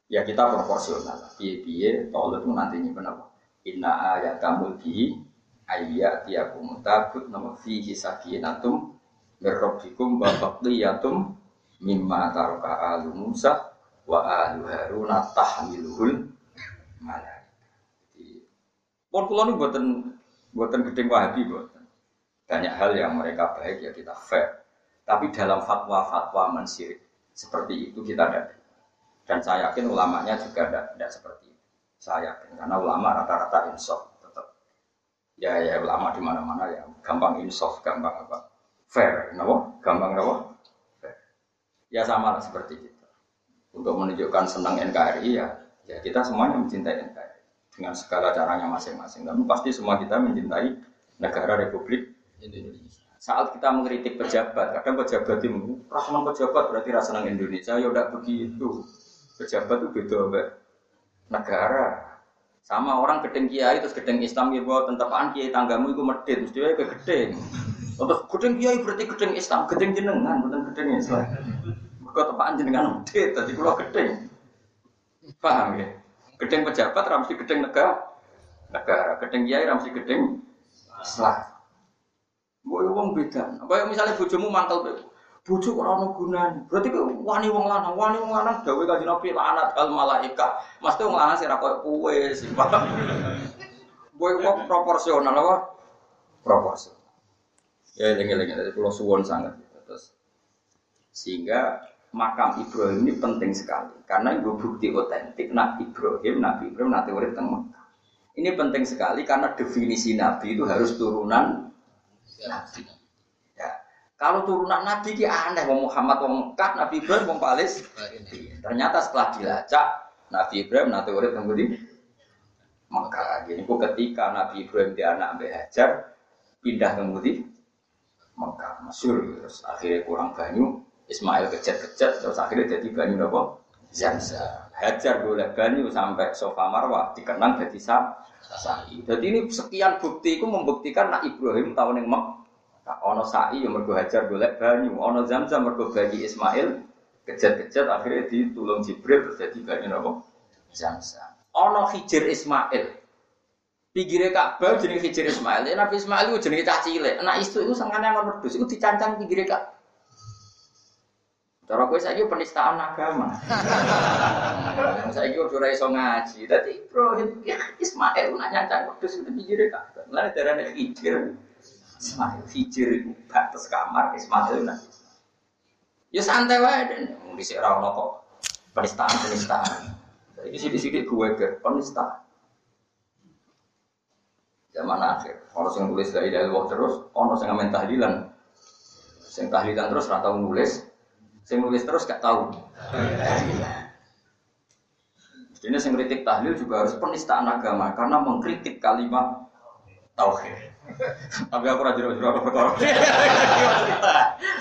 ya kita proporsional. Piye-piye tolong itu nanti nyimpen apa? Inna ayatamul bi ayat tiakum takut nama fihi sakinatum mirrabbikum wa baqiyatum mimma taraka alu Musa wa alu Haruna tahmiluhul malaika. Pun kula nu buatan buatan gedeng wahabi buatan. Banyak hal yang mereka baik ya kita fair. Tapi dalam fatwa-fatwa mensirik seperti itu kita tidak. Dan saya yakin ulamanya juga tidak seperti itu. Saya yakin karena ulama rata-rata insaf ya ya ulama di mana-mana ya gampang insaf, gampang apa? Fair, kenapa? Gampang kenapa? Fair. Ya sama lah seperti itu. Untuk menunjukkan senang NKRI ya, ya kita semuanya mencintai NKRI dengan segala caranya masing-masing. Tapi pasti semua kita mencintai negara Republik Indonesia. Saat kita mengkritik pejabat, kadang pejabat itu rahman pejabat berarti rasa senang Indonesia. Ya udah begitu. Pejabat itu beda negara sama orang gedeng kiai terus gedeng Islam ya bahwa tentapaan kiai tanggamu itu medit, mesti wae ke gedeng. Terus gedeng kiai berarti gedeng Islam, gedeng jenengan bukan gedeng Islam. Kok tepaan jenengan medit, tadi kula gedeng. Paham ya? Gedeng pejabat ramsi gedeng negara. Negara, gedeng kiai ramsi gedeng Islam. Boy wong beda. Apa misalnya bojomu mangkel Bojo ora ono. Berarti kowe wani wong lanang, wani wong lanang dawuh kanjeng Nabi lanat al malaika. Mesti wong lanang sing ra koyo kowe sing paham. Boy wong proporsional apa? Proporsional. Ya eling-eling dari pulau suwon sangat. Terus sehingga makam Ibrahim ini penting sekali karena itu bukti otentik Nabi Ibrahim, Nabi Ibrahim nanti urip teng. Ini penting sekali karena definisi Nabi itu harus turunan Nabi. Kalau turunan Nabi ki aneh, wong Muhammad wong Mekah, Nabi Ibrahim wong Palis. Ternyata setelah dilacak, Nabi Ibrahim nanti urip di Mekah. Jadi ketika Nabi Ibrahim dia anak Mbak Hajar, pindah di Mekah. Masyur, terus akhirnya kurang banyu, Ismail kejat-kejat, terus akhirnya jadi banyu apa? Zamzam. Hajar boleh banyu sampai sofa marwah dikenang jadi sah. Jadi ini sekian bukti itu membuktikan nak Ibrahim tahun yang Mekah ono sa'i yang mergo hajar golek banyu, ono zam-zam mergo bagi Ismail kejat-kejat akhirnya ditulung Jibril terus jadi banyu nopo zam-zam. Ono hijir Ismail. Pinggire Ka'bah jenenge hijir Ismail. Ya Nabi Ismail itu jenenge cah cilik. Anak isu itu sangkane yang wedhus itu dicancang pinggire Ka'bah. Cara kowe saiki penistaan agama. saiki udah iso ngaji. Dadi Ibrahim ya Ismail nak nyancang wedhus itu pinggire Ka'bah. Lah darane hijir. Ismail hijir itu batas kamar Ismail nah. Ya santai wae dan di sini orang kok penistaan penistaan. Jadi sini sini gue ke penistaan. Zaman akhir, orang yang tulis dari dari terus, orang yang ngamen tahlilan, yang tahlilan terus rata nulis, yang nulis terus gak tahu. Jadi yang kritik tahlil juga harus penistaan agama karena mengkritik kalimat tauhid. Tapi aku rajin rajin apa perkara.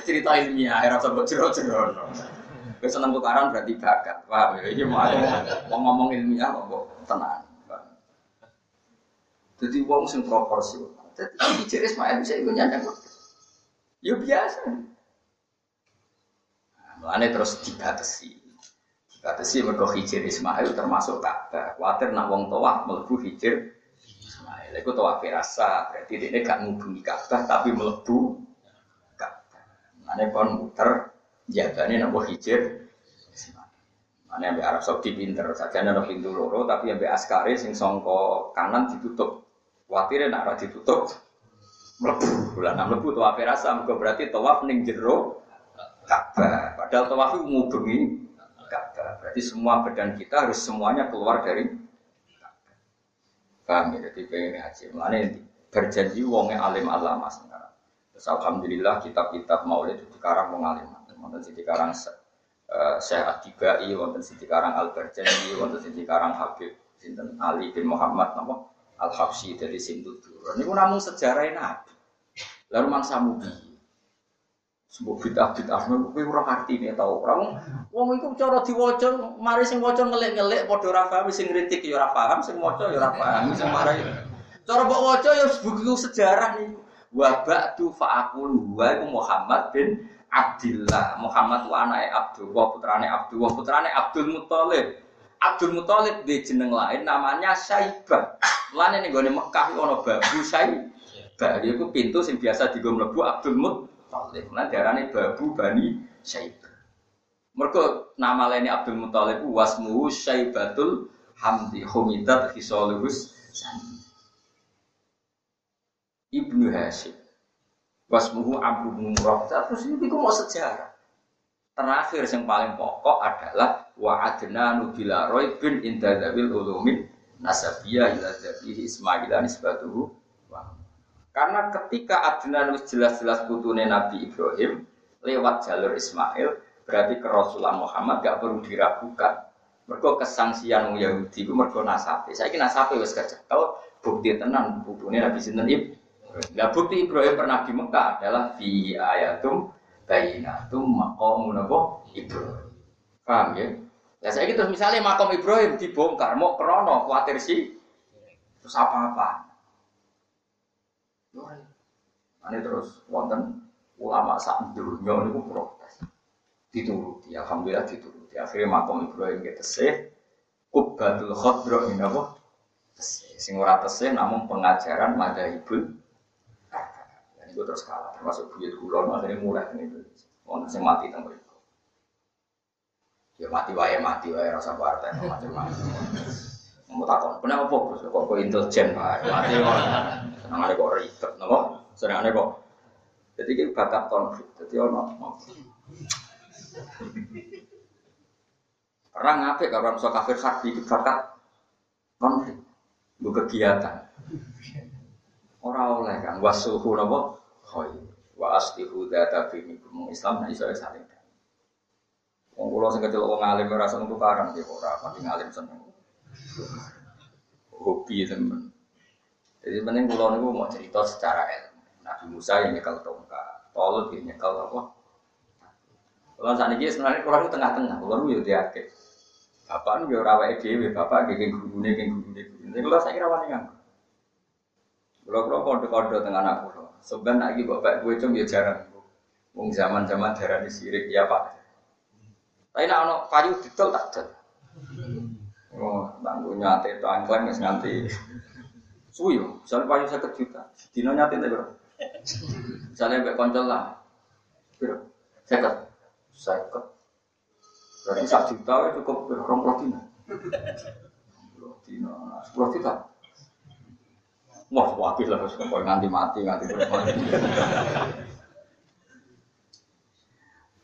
Cerita ilmiah, era sebut jero-jero. Gue seneng tukaran berarti bakat. Wah, ini mau ngomong ilmiah kok tenang. Jadi wong sing proporsional. Jadi Ismail bisa ikut nyandang. Ya biasa. Mulane terus dibatasi. Dibatasi mergo hijir Ismail termasuk Ka'bah. Kuatir nak wong tawaf mlebu hijir Ismail. Iku tawaf rasa, berarti dia gak ngubungi Ka'bah tapi melebu Ka'bah. Mana pun muter, jaganya nopo hijir. Mana yang Arab Saudi pinter, saja ada pintu loro, tapi yang askari sing songko kanan ditutup. Khawatirnya nak ditutup, melebu. Lah nak melebu rasa, mereka berarti tawaf ning jero Ka'bah. Padahal tawaf itu Ka'bah. Berarti semua badan kita harus semuanya keluar dari Paham ya? Jadi pengen ngaji. Mana berjanji wongnya alim alama sekarang. Terus alhamdulillah kitab-kitab maulid itu sekarang mengalim. Wonten sing sekarang uh, Syekh Atibai, wonten Al Berjanji, wonten sing sekarang Habib sinten Ali bin Muhammad nama Al Habsyi dari. Ini pun namun sejarah Nabi. Lalu mangsa mubi. Sebuah bid'ah bid'ah, kowe ora artine tau. Ora wong iku cara diwaca, mari sing waca ngelik-ngelik padha ora paham sing kritik ya ora paham, sing maca ya ora paham, sing mari. Cara mbok waca ya buku sejarah nih. Wa ba'du fa'aqul wa Muhammad bin Abdillah. Muhammad wa anake Abdullah, putrane Abdullah, putrane Abdul Muthalib. Abdul Muthalib di jeneng lain namanya Syaibah. Lan ning gone Mekah ana babu Syaibah. Iku pintu sing biasa digo Abdul Muthalib. Muthalib. Nah diarani babu Bani Syaibah. Mereka nama lainnya Abdul Muthalib wasmuhu Syaibatul Hamdi Humidat Hisolihus Ibnu Hashim. Wasmuhu Abu Murrah. Terus ini mau sejarah. Terakhir yang paling pokok adalah wa adna nubila roy bin indadabil ulumin nasabiyah ila dhabihi ismaila karena ketika Adnan jelas-jelas putune Nabi Ibrahim lewat jalur Ismail, berarti Rasulullah Muhammad gak perlu diragukan. Mereka kesangsian Yahudi itu mereka nasabe. Saya kira nasabe wes Kalau bukti tenan putune Nabi Sinten Ibrahim. Nah bukti Ibrahim pernah di Mekah adalah fi ayatum bayinatum maqamun Ibrahim. Paham ya? Ya saya gitu misalnya makam Ibrahim dibongkar, mau krono khawatir sih, terus apa-apa? Ini terus wonten ulama sak dunya niku protes. Dituruti, alhamdulillah dituruti. Akhirnya makom Ibrahim kita tesih Kubbatul Khadra ini apa? Tesih. Sing ora tesih namun pengajaran madzhabul Dan itu terus kalah termasuk buyut kula akhirnya mulai ini. Wonten sing mati teng. Ya mati wae mati wae rasa partai mati mati. Mau takon, kenapa fokus? Kok kok intelijen pak? Mati Senangane kok ribet, nopo? Senangane kok. Jadi kita bakat konflik. Jadi ono. Perang ngapik kalau orang kafir harbi itu bakat konflik. Lu kegiatan. Orang oleh kan wasuhu nopo? Hoi. Wa aslihu data bini Islam nah iso saling. Wong kula sing kecil wong alim ora seneng tukaran nggih ora pati ngalim seneng. Hobi temen. Jadi penting pulau niku mau cerita secara ilmu. Nabi Musa yang nyekel tongkat, Tolut yang nyekel apa? Kalau saat ini sebenarnya pulau itu tengah-tengah, pulau itu ya diake. Bapak nu ora wae dhewe, bapak geng gurune geng gurune. Nek kula saiki rawani kan. Kula-kula kode-kode tengah anak kula. Sebenarnya iki bapak gue cung ya jarang. Wong zaman-zaman darah sirik ya Pak. Tapi nak ono kayu didol tak jat. Tangguhnya nyate itu angkleng wis nganti Suwi yo, misalnya payu saya juta, dino nyatin deh bro. Misalnya mbak koncol lah, bro, saya saya Berarti satu juta cukup berapa puluh dino. Dino, juta. Wah, wakil lah, pokoknya nganti mati, nganti mati.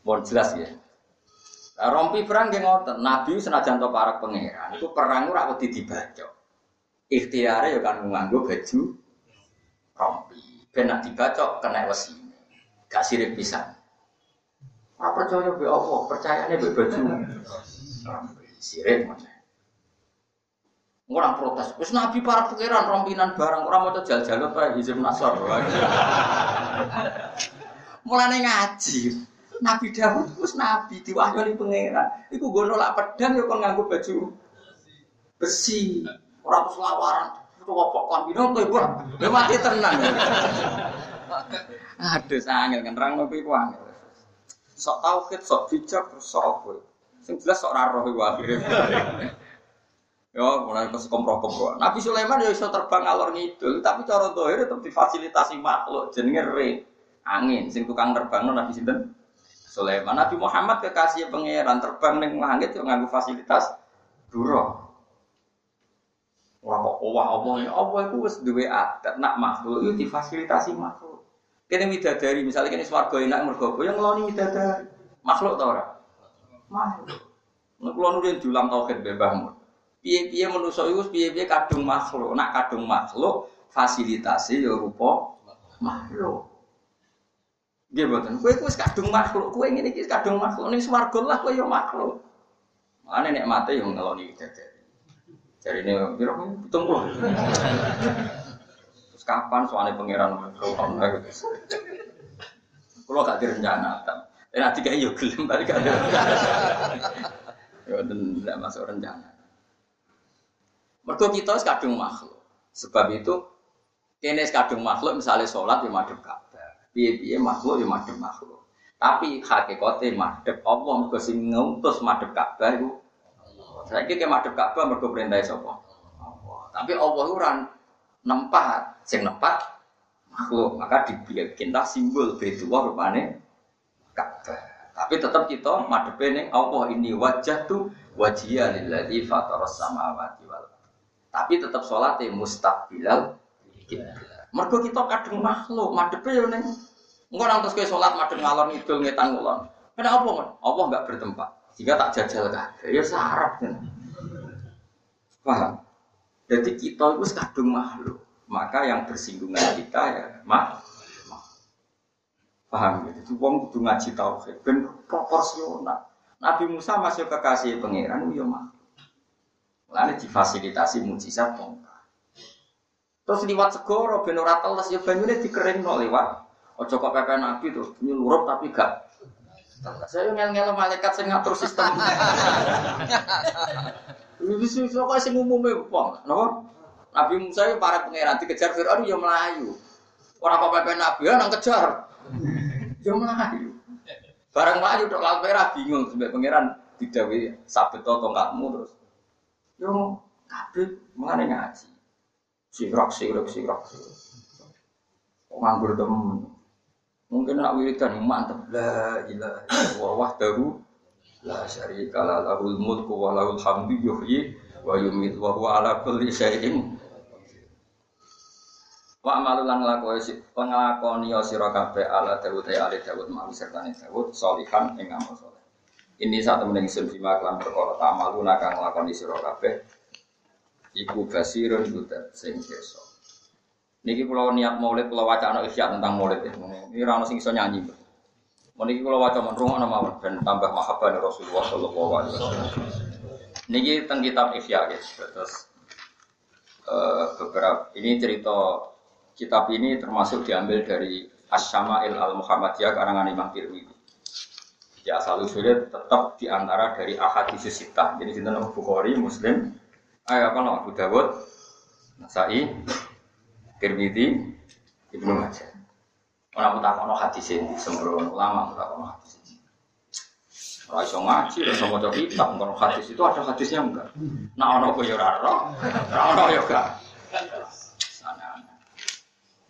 Mohon jelas ya. Nah, rompi perang yang ngotot, Nabi senajan to para pangeran, itu perang ora wedi dibaca ikhtiare ya kan nganggo baju rompi. Ben nak dibacok kena wesi. Gak sirik pisan. Ora percaya be apa? Percayane be baju rompi. Sirik mana? Orang protes, wis nabi para pangeran rompinan barang orang mau jal-jal apa hizib nasor. Mulane ngaji. Nabi Dawud wis nabi diwahyoni pangeran. Iku gue nolak pedang ya kon nganggo baju besi. Orang terus lawaran, itu kok kambing tuh ibu, dia mati tenang. Aduh, sangil kan rang ngopi ku angel. Sok tauhid, sok bijak, sok apa? Sing jelas sok raro iku akhirnya. Yo, mulai ke kompro-kompro. Nabi Sulaiman ya iso terbang alor ngidul, tapi cara dohir tetap difasilitasi makhluk jenenge. Angin sing tukang terbang Nabi sinten? Sulaiman. Nabi Muhammad kekasih pangeran terbang ning langit yo nganggo fasilitas duro. Wah kok wah Allah ya Allah itu wis duwe adat nak makhluk itu difasilitasi makhluk. Kene widadari misalnya kene swarga enak mergo yang ngeloni widadari. Makhluk ta ora? Makhluk. Nek kula nurin julang tauhid bebahmu. Piye-piye manusa iku piye-piye kadung makhluk. Nak kadung makhluk fasilitasi ya rupa makhluk. Nggih mboten. Kowe wis kadung makhluk, kowe ngene iki kadung makhluk ning swarga lah kowe ya makhluk. Mane nek mate yo ngeloni. Jadi ini biro hitung puluh. Terus kapan soalnya pangeran Kalau gak direncana, dan nanti kayak yo gelem balik direncana. Ya tidak masuk rencana. Mergo kita kadung makhluk. Sebab itu kene kadung makhluk misalnya sholat ya madhep. Piye-piye makhluk ya madhep makhluk. Tapi hakikate madhep Allah mergo sing ngutus madhep Ka'bah iku Saiki ke madhep Ka'bah mergo perintah sapa? Allah. Tapi Allah ora nempat, sing nempat makhluk. Maka dibikinlah simbol Baitullah rupane Ka'bah. Tapi tetap kita madhepe ning Allah ini wajah tuh wajhiya lilladzi fataras samawati wal Tapi tetap sholat mustaqbilal Mergo kita kadung makhluk, madhepe yo ning engko nang terus kowe salat madhep ngalor ngidul ngetan ngulon. Kenapa apa, Allah enggak bertempat. Jika tak jajal kan, ya sarap kan. Paham? Jadi kita itu kadung makhluk. Maka yang bersinggungan kita ya makhluk. Paham ya? Jadi wong kudu ngaji tauhid ben proporsional. Nabi Musa masih kekasih pangeran yo mah. Lalu difasilitasi mujizat tongkat. Terus liwat segoro ben ora teles ya banyune dikeringno lewat. Ojo kok pepe Nabi terus nyulurup tapi gak saya ngel-ngel malaikat sing ngatur sistem. Wis iso kok sing umume wong, napa? Nabi Musa yo para pangeran dikejar Firaun yo melayu. Ora kok pepe Nabi ya nang kejar. Yo melayu. Barang melayu tok laut merah bingung sampai pangeran didawi sabet to tongkatmu terus. Yo kabeh mengane ngaji. Sirak sirak sirak. Nganggur temen. Mungkin nak wiridan mantep la ilaha illallah wahdahu la syarika la lahul mulku wa lahul hamdu yuhyi wa yumiitu wa huwa ala kulli syai'in Wa amalu lan nglakoni penglakoni sira kabeh ala Dawud ya ali Dawud malu sertane Dawud solihan ing amal saleh. Ini saat temen ingsun bima kelan perkara amalu nakang nglakoni sira kabeh iku basirun budak sing. Niki kula niat maulid kula wacana isya tentang maulid ya. Ini ora ono sing iso nyanyi. Niki kula waca men rungokno mawon ben tambah mahabbah Rasulullah sallallahu alaihi wasallam. Niki teng kitab Ihya guys. Terus uh, beberapa ini cerita Kitab ini termasuk diambil dari As-Syama'il Al-Muhammadiyah karangan Imam Tirmidzi. Ya asal usulnya tetap di antara dari ahadis sita. Jadi sinten Bukhari, Muslim, ayo apa nama Abu Dawud, Nasai, Tirmidzi, Ibnu Majah. Orang tak kono hadis ini sembrono ulama tak kono hadis ini. Ora iso ngaji, iso maca kitab, kono hadis itu ada hadisnya enggak. Nah ono kok ya ora ora. Ono ya enggak.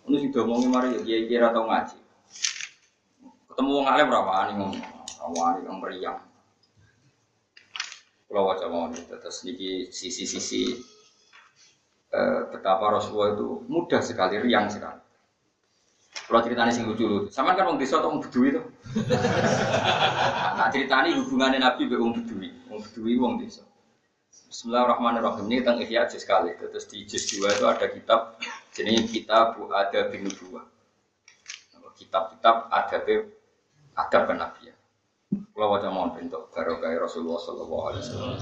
Ini sih domongi mari ya kira atau ngaji. Ketemu wong alim berapa ani ngomong, awani yang meriang. Kalau wajah mau nih, terus niki sisi-sisi eh, betapa Rasulullah itu mudah sekali, riang sekali. Kalau ceritanya sing lucu lucu, sama kan wong desa atau wong bedui itu. nah ceritanya hubungannya Nabi be wong bedui, wong bedui wong desa. Bismillahirrahmanirrahim. Ini tentang Ihya juz kali. Terus di juz dua itu ada kitab jadi kitab ada bin dua. Kitab-kitab ada be ada penabian. Kalau wajah mohon bentuk barokah Rasulullah Shallallahu Alaihi Wasallam.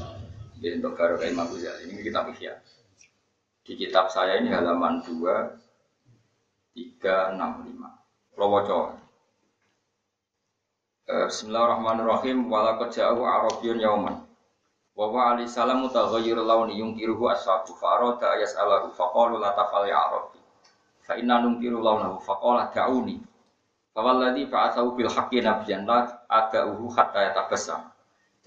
Bentuk barokah Imam Ghazali ini kitab Ihya. Di kitab saya ini halaman dua tiga enam lima. Kalau wajah Bismillahirrahmanirrahim. Walakad ja'ahu Arabiyyun yauman. Wa ali salam mutaghayyir launi yungkiruhu ashabu fa arada yas'alahu fa qalu ya arabi fa nungkiru launahu da'uni fa walladhi ba'athahu bil haqqi nabiyyan la ada'uhu hatta yatabassam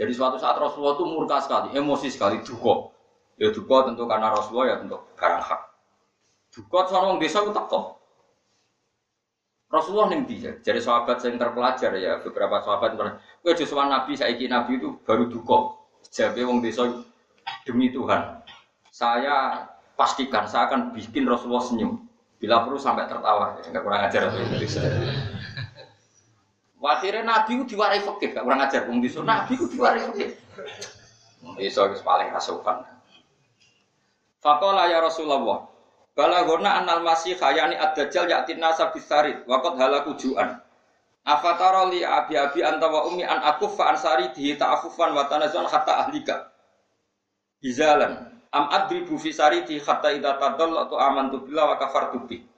jadi suatu saat Rasulullah itu murka sekali, emosi sekali, duka. Ya duka tentu karena Rasulullah ya tentu barang hak. Duka seorang desa itu teko. Rasulullah ning dia, jadi sahabat yang terpelajar ya beberapa sahabat kowe justru nabi saiki nabi itu baru duka. Jabe wong desa demi Tuhan. Saya pastikan saya akan bikin Rasulullah senyum. Bila perlu sampai tertawa, ya, enggak kurang ajar Indonesia. Akhirnya Nabi itu diwarai fakir, gak kurang ajar. Wong desa Nabi itu diwarai fakir. Desa itu paling rasukan. Fakola ya Rasulullah. Balagona anal masih khayani ad-dajjal yaktin nasa bisarit. Wakot halaku ju'an. Afatara li abi abi anta wa ummi an akufa ansari di ta'afufan wa tanazun hatta ahlika. Bizalan. Am adribu fi sariti hatta idza tadallatu amantu billah wa kafartu bi.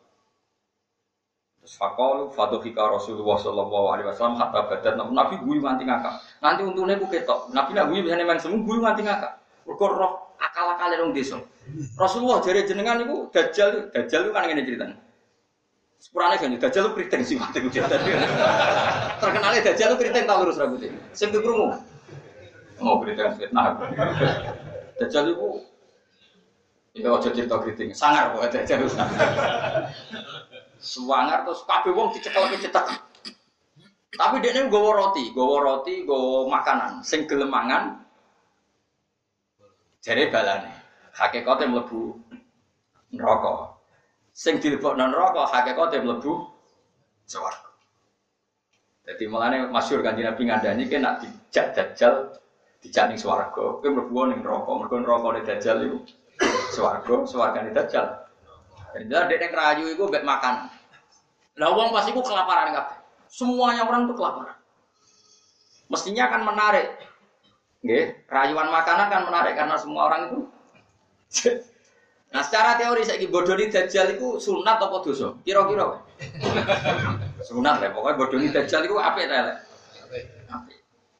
Terus fakol fadohika Rasulullah Shallallahu Alaihi Wasallam hatta badat Nabi guyu nganti ngakak. Nanti untungnya gue ketok. Nabi nak guyu biasanya memang semua guyu nganti ngakak. Mergo roh akal-akal yang desa. Rasulullah jari jenengan itu dajjal, dajjal itu kan ngene ceritanya. Sepurane kan dajjal lu keriting sih mate kuwi tadi. Terkenalnya dajjal lu keriting tau lurus rambutnya. Sing krungu. Oh, keriting fitnah. Dajjal itu Ya aja cerita keriting, sangar kok dajjal. Suwangar terus kabeh wong dicekel cetek. Tapi dia ini gowo roti, gowo roti, gowo makanan, sing gelemangan. Jadi balane, hakikatnya melebu neraka. Sing dilebok non neraka, hakikatnya melebu swarga. Jadi mulane masyur kan Nabi ngandani kan nak dijak dajjal dijak ning swarga, kowe mlebu ning neraka, mergo neraka ne dajjal iku swarga, swarga ne dajjal. Jadi dia yang rayu itu bek makan. Lah uang pasti itu kelaparan kabeh. Semuanya orang itu kelaparan. Mestinya akan menarik. Nggih, rayuan makanan kan menarik karena semua orang itu. nah, secara teori saya bodoni dajjal itu sunat apa dosa? Kira-kira. sunat lah, pokoknya bodoni dajjal itu apik ta elek?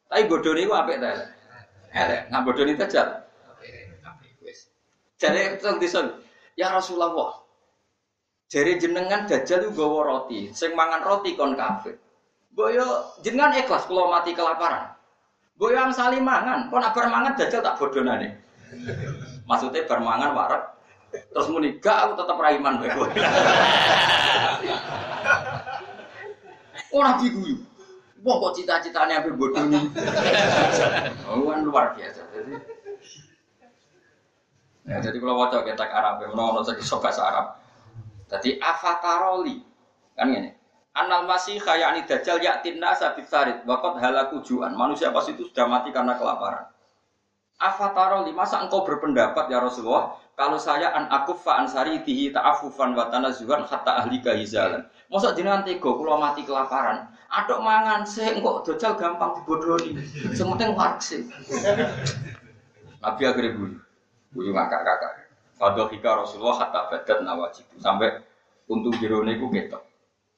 Tapi bodoni itu apik ta elek? Elek. Nah bodoni dajjal. Apik. Wis. Jadi teng Ya Rasulullah, Jari jenengan dajjal itu gawa roti, sing mangan roti kon kafir. Boyo jenengan ikhlas kalau mati kelaparan. Boyo yang saling mangan, kon abar mangan dajjal tak nih. Maksudnya bermangan warak, terus muni gak aku tetap raiman bae Oh nabi guyu. Wah kok cita-citanya sampai bodoh nih. Oh kan luar biasa. Jadi, ya, jadi kalau wajah kita Arab, mau nonton bahasa Arab. Jadi afataroli kan ini. Anal masih ini dajjal yaktin nasa bisarid wakot halaku juan. Manusia pas itu sudah mati karena kelaparan. Afataroli masa engkau berpendapat ya Rasulullah kalau saya an akufa ansari tihi ta'afufan wa tanazuhan hatta ahli kahizalan. Masa jenengan tega kula mati kelaparan. Aduk mangan sih engkau dajjal gampang dibodohi. Sementing warksi. Nabi akhirnya guyu. Guyu ngakak-kakak. Fadohika Rasulullah hatta badat nawajib sampai untung jerone ku ketok.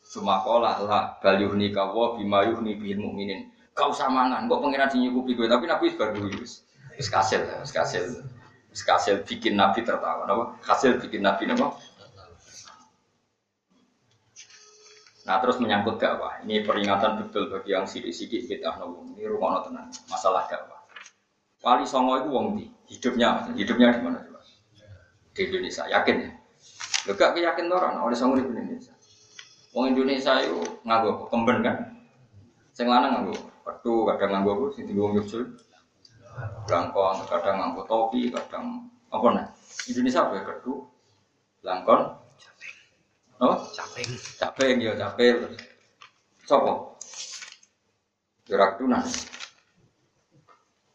Sumakola lah bal yuhni kawo bima yuhni bil mukminin. Kau samangan, kok pengiran sing nyukupi gue, tapi Nabi baru wis wis kasil, kasil. Kasil bikin Nabi tertawa, napa? Hasil bikin Nabi napa? Nah terus menyangkut dakwah. Ini peringatan betul bagi yang sidik-sidik kita nopo. Ini rumah tenang. Masalah dakwah. Wali Songo itu wong di hidupnya, hidupnya di mana? Di Indonesia. Yakin ya? Lo gak yakin orang oleh sang di Indonesia. Wong Indonesia itu nganggo kemben kan? Sing lanang nganggo petu kadang nganggo apa? Sing dienggo nyusul langkon kadang nganggo topi kadang apa nih Indonesia apa ya kedu langkon? Oh caping. Caping ya caping. Sopo? Gerak tunan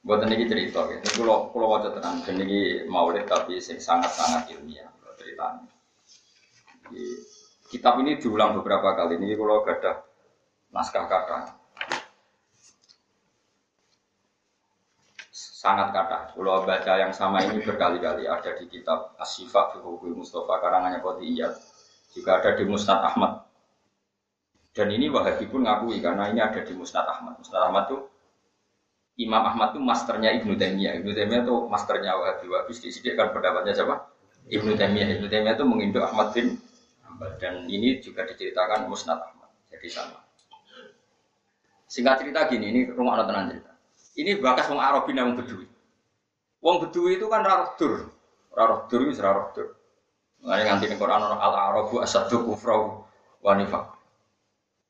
Buat ini cerita, ini kalau kalau wajah tenang, ini maulid tapi sangat sangat ilmiah ceritanya. Kitab ini diulang beberapa kali. Ini kalau ada naskah kata, sangat kata. Kalau baca yang sama ini berkali-kali ada di kitab Asyifa Fihubi Mustafa karangannya Koti Iyad. Juga ada di Musnad Ahmad. Dan ini Wahabi pun ngakui karena ini ada di Musnad Ahmad. Musnad Ahmad itu Imam Ahmad itu masternya Ibnu Taimiyah. Ibnu Taimiyah itu masternya Wahabi. Wahabi sedikit kan pendapatnya siapa? Ibnu Taimiyah. Ibnu Taimiyah itu menginduk Ahmad bin dan ini juga diceritakan Musnad Ahmad. Jadi sama. Singkat cerita gini, ini rumah anak tenang cerita. Ini bakas wong Arabi wong Bedui. Wong Bedui itu kan rarah dur. Rarah dur itu rarah dur. Makanya nganti Quran al Arabu asadu kufrau wanifak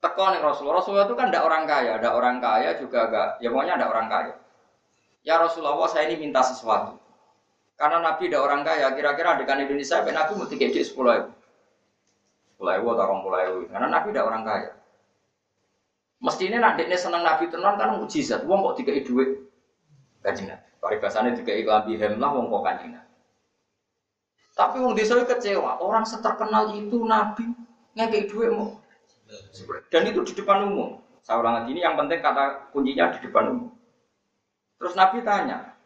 teko nih Rasulullah. Rasulullah itu kan tidak orang kaya, ada orang kaya juga agak, ya pokoknya ada orang kaya. Ya Rasulullah saya ini minta sesuatu. Karena Nabi tidak orang kaya, kira-kira adegan Indonesia, Nabi mau tiga di sepuluh ribu. Sepuluh ribu atau orang puluh ribu. Karena Nabi tidak orang kaya. Mesti ini nak senang Nabi tenan kan mujizat. Wong kok tiga duit kajian. Paribasannya tiga iklan bihem lah wong kok kajian. Tapi wong desa kecewa. Orang seterkenal itu Nabi ngekei duit mau dan itu di depan umum. Saya ulang lagi ini yang penting kata kuncinya di depan umum. Terus Nabi tanya,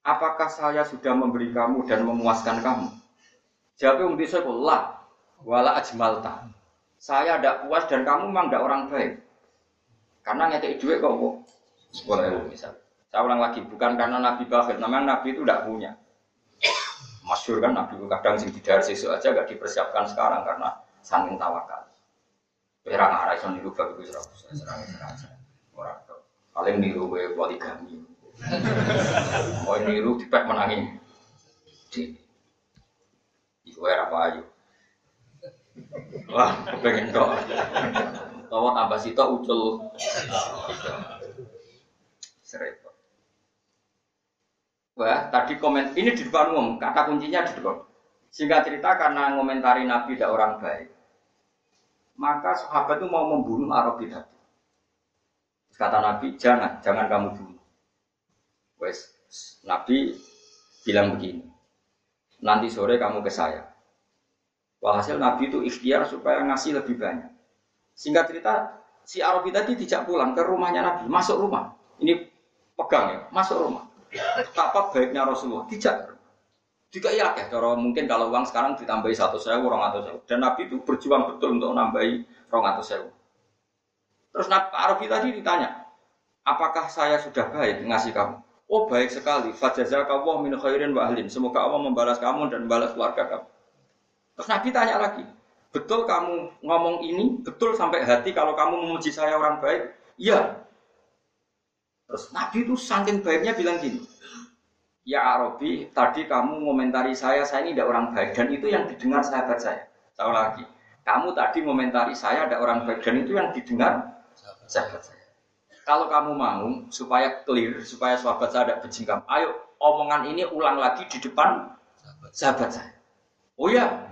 apakah saya sudah memberi kamu dan memuaskan kamu? Jawabnya Umbi saya lah, wala ajmalta. saya tidak puas dan kamu memang tidak orang baik. Karena ngekei duit kok kok misal. Saya ulang lagi, bukan karena Nabi bakhil, namanya Nabi itu tidak punya. Masyur kan Nabi itu kadang sing tidak sesuatu aja gak dipersiapkan sekarang karena saking tawakal. Perang arah iso niru bagi gue serang serang orang paling niru gue poligami. Oh niru tipek menangin. Di, Iku apa ayo. Wah, kepengen kok. Tawa tambah sito ucul. Serempet. Wah, tadi komen ini di depan umum, kata kuncinya di depan. Singkat cerita karena ngomentari Nabi tidak orang baik, maka sahabat itu mau membunuh Arabi tadi. Kata Nabi, jangan, jangan kamu bunuh. Wes, Nabi bilang begini, nanti sore kamu ke saya. Walhasil Nabi itu ikhtiar supaya ngasih lebih banyak. Singkat cerita, si Arabi tadi tidak pulang ke rumahnya Nabi, masuk rumah. Ini pegang ya, masuk rumah. Betapa baiknya Rasulullah. Tidak. Juga iya ya, kalau mungkin kalau uang sekarang ditambahi satu sewu, orang atau sewu. Dan Nabi itu berjuang betul untuk nambahi orang atau sewu. Terus Nabi Arabi tadi ditanya, apakah saya sudah baik ngasih kamu? Oh baik sekali. Fajazakallah min khairin wa ahlin. Semoga Allah membalas kamu dan membalas keluarga kamu. Terus Nabi tanya lagi, betul kamu ngomong ini, betul sampai hati kalau kamu memuji saya orang baik? Iya. Terus Nabi itu saking baiknya bilang gini, ya Arabi, tadi kamu komentari saya, saya ini tidak orang baik dan itu yang didengar sahabat saya. Tahu lagi, kamu tadi komentari saya ada orang baik dan itu yang didengar sahabat saya. Kalau kamu mau supaya clear, supaya sahabat saya tidak berjingkam, ayo omongan ini ulang lagi di depan sahabat saya. Oh ya,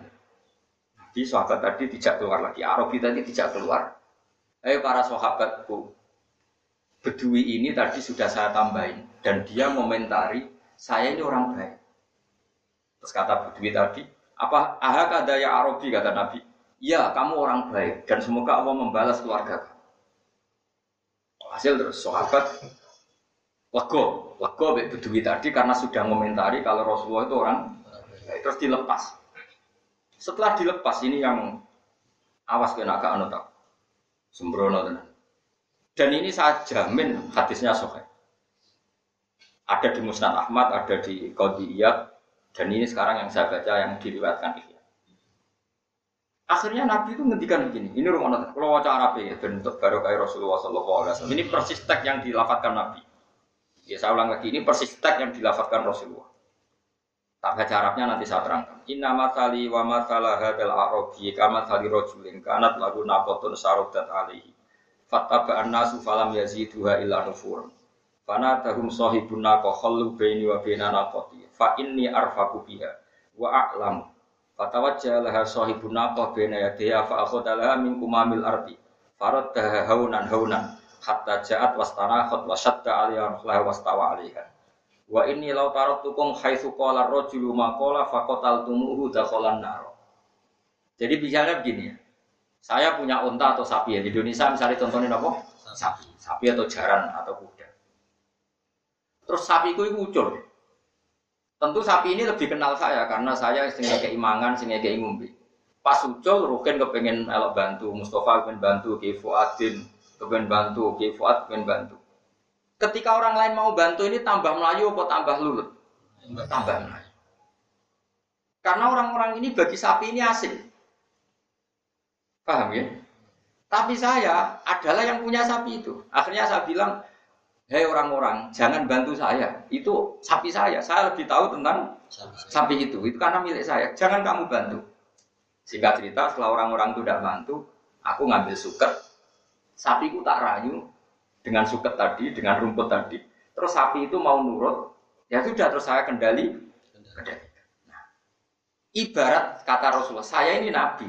di sahabat tadi tidak keluar lagi, Arabi tadi tidak keluar. Ayo para sahabatku, Bedui ini tadi sudah saya tambahin dan dia momentari saya ini orang baik. Terus kata Bedui tadi, apa aha kada ya Arabi kata Nabi. Ya kamu orang baik dan semoga Allah membalas keluarga. Hasil terus sahabat lego, lego Bedui tadi karena sudah momentari kalau Rasulullah itu orang baik. Terus dilepas. Setelah dilepas ini yang awas kena ke anu tak sembrono tenan. Dan ini saya jamin hadisnya sahih. Ada di Musnad Ahmad, ada di Qadiyah, dan ini sekarang yang saya baca yang diriwayatkan Ihya. Akhirnya Nabi itu ngendikan begini, ini rumah nanti, kalau wajah Arab ya, bentuk baru kayak Rasulullah SAW. Ini persis teks yang dilafatkan Nabi. Ya saya ulang lagi, ini persis teks yang dilafatkan Rasulullah. Tak baca Arabnya nanti saya terangkan. Inna matali wa matala hadal arabi kama tali rojulin kanat lagu nakotun sarodat alihi Fattaba'an nasu falam yaziduha illa nufur. Fana tahum sahibun nako khallu baini wa baina naqati. Fa inni arfaku biha wa a'lamu. Fatawajjah laha sahibun nako baina yadiha fa akhudha laha min kumamil ardi. Faraddaha haunan haunan hatta ja'at wastanakhat wa syadda alaiha laha wastawa alaiha. Wa inni law taraktukum haitsu qala ar-rajulu ma qala faqataltumuhu dakhalan nar. Jadi bicara begini ya. Saya punya unta atau sapi ya di Indonesia misalnya contohnya apa? Sapi, sapi atau jaran atau kuda. Terus sapi itu ucul. Tentu sapi ini lebih kenal saya karena saya sehingga keimangan, sehingga keingumbi. Pas ucul, Rukin kepengen elok bantu, Mustafa kepengen bantu, Ki Fuadin kepengen bantu, Ki Fuad kepengen bantu. Ketika orang lain mau bantu ini tambah Melayu apa tambah lulut? Tambah Melayu. Karena orang-orang ini bagi sapi ini asing. Paham ya? Tapi saya adalah yang punya sapi itu. Akhirnya saya bilang, hei orang-orang, jangan bantu saya. Itu sapi saya. Saya lebih tahu tentang sapi itu. Itu karena milik saya. Jangan kamu bantu. Singkat cerita, setelah orang-orang itu tidak bantu, aku ngambil suket. Sapiku tak rayu dengan suket tadi, dengan rumput tadi. Terus sapi itu mau nurut. Ya sudah, terus saya kendali. Nah, ibarat kata Rasulullah, saya ini nabi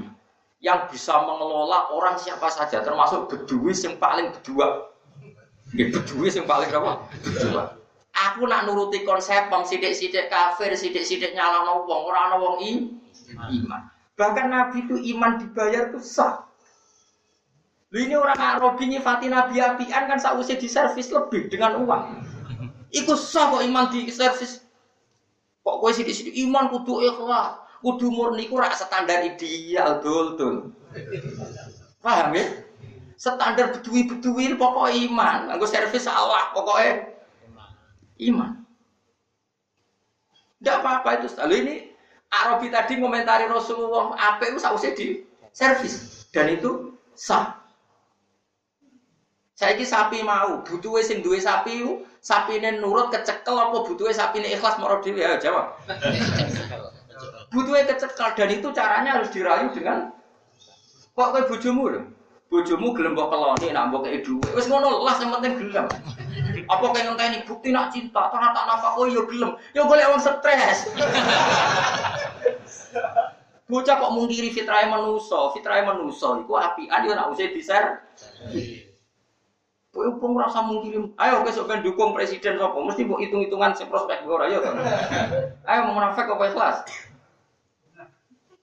yang bisa mengelola orang siapa saja, termasuk beduis yang paling berdua. Ya, beduis yang paling apa? Aku nak nuruti konsep bang sidik-sidik kafir, sidik-sidik nyala wong, orang wong iman. Bahkan Nabi itu iman dibayar tuh sah. ini orang Arabi nyifati Nabi apian kan sausnya di servis lebih dengan uang. Ikut sah kok iman di servis. Kok gue sidik-sidik iman kudu ikhlas kudu murni ku rak standar ideal dul dul Paham ya? Standar bedui-bedui pokok iman. Anggo servis salah pokoknya iman. Tidak apa-apa itu. Lalu ini Arabi tadi komentari Rasulullah apa itu sausnya di servis dan itu sah. Saya ini sapi mau, butuh sing duwe sapi sapi ini nurut kecekel apa butuh sapi ini ikhlas mau dhewe ya jawab. butuh kecekel dan itu caranya harus dirayu dengan kok kayak bujumu loh bojomu gelem mbok keloni nak mbok kei dhuwit. Wis ngono lah sing penting gelem. Apa kaya ngenteni bukti nak cinta, ora tak nafkah yo gelem. Yo golek wong stres. Bocah kok mungkiri fitrahe manusa, fitrahe manusa iku apian yo nak usah diser. Kowe upung rasa mungkiri. Ayo besok ben dukung presiden sapa? Mesti mbok hitung-hitungan sing prospek ora yo. Ayo mau munafik apa ikhlas?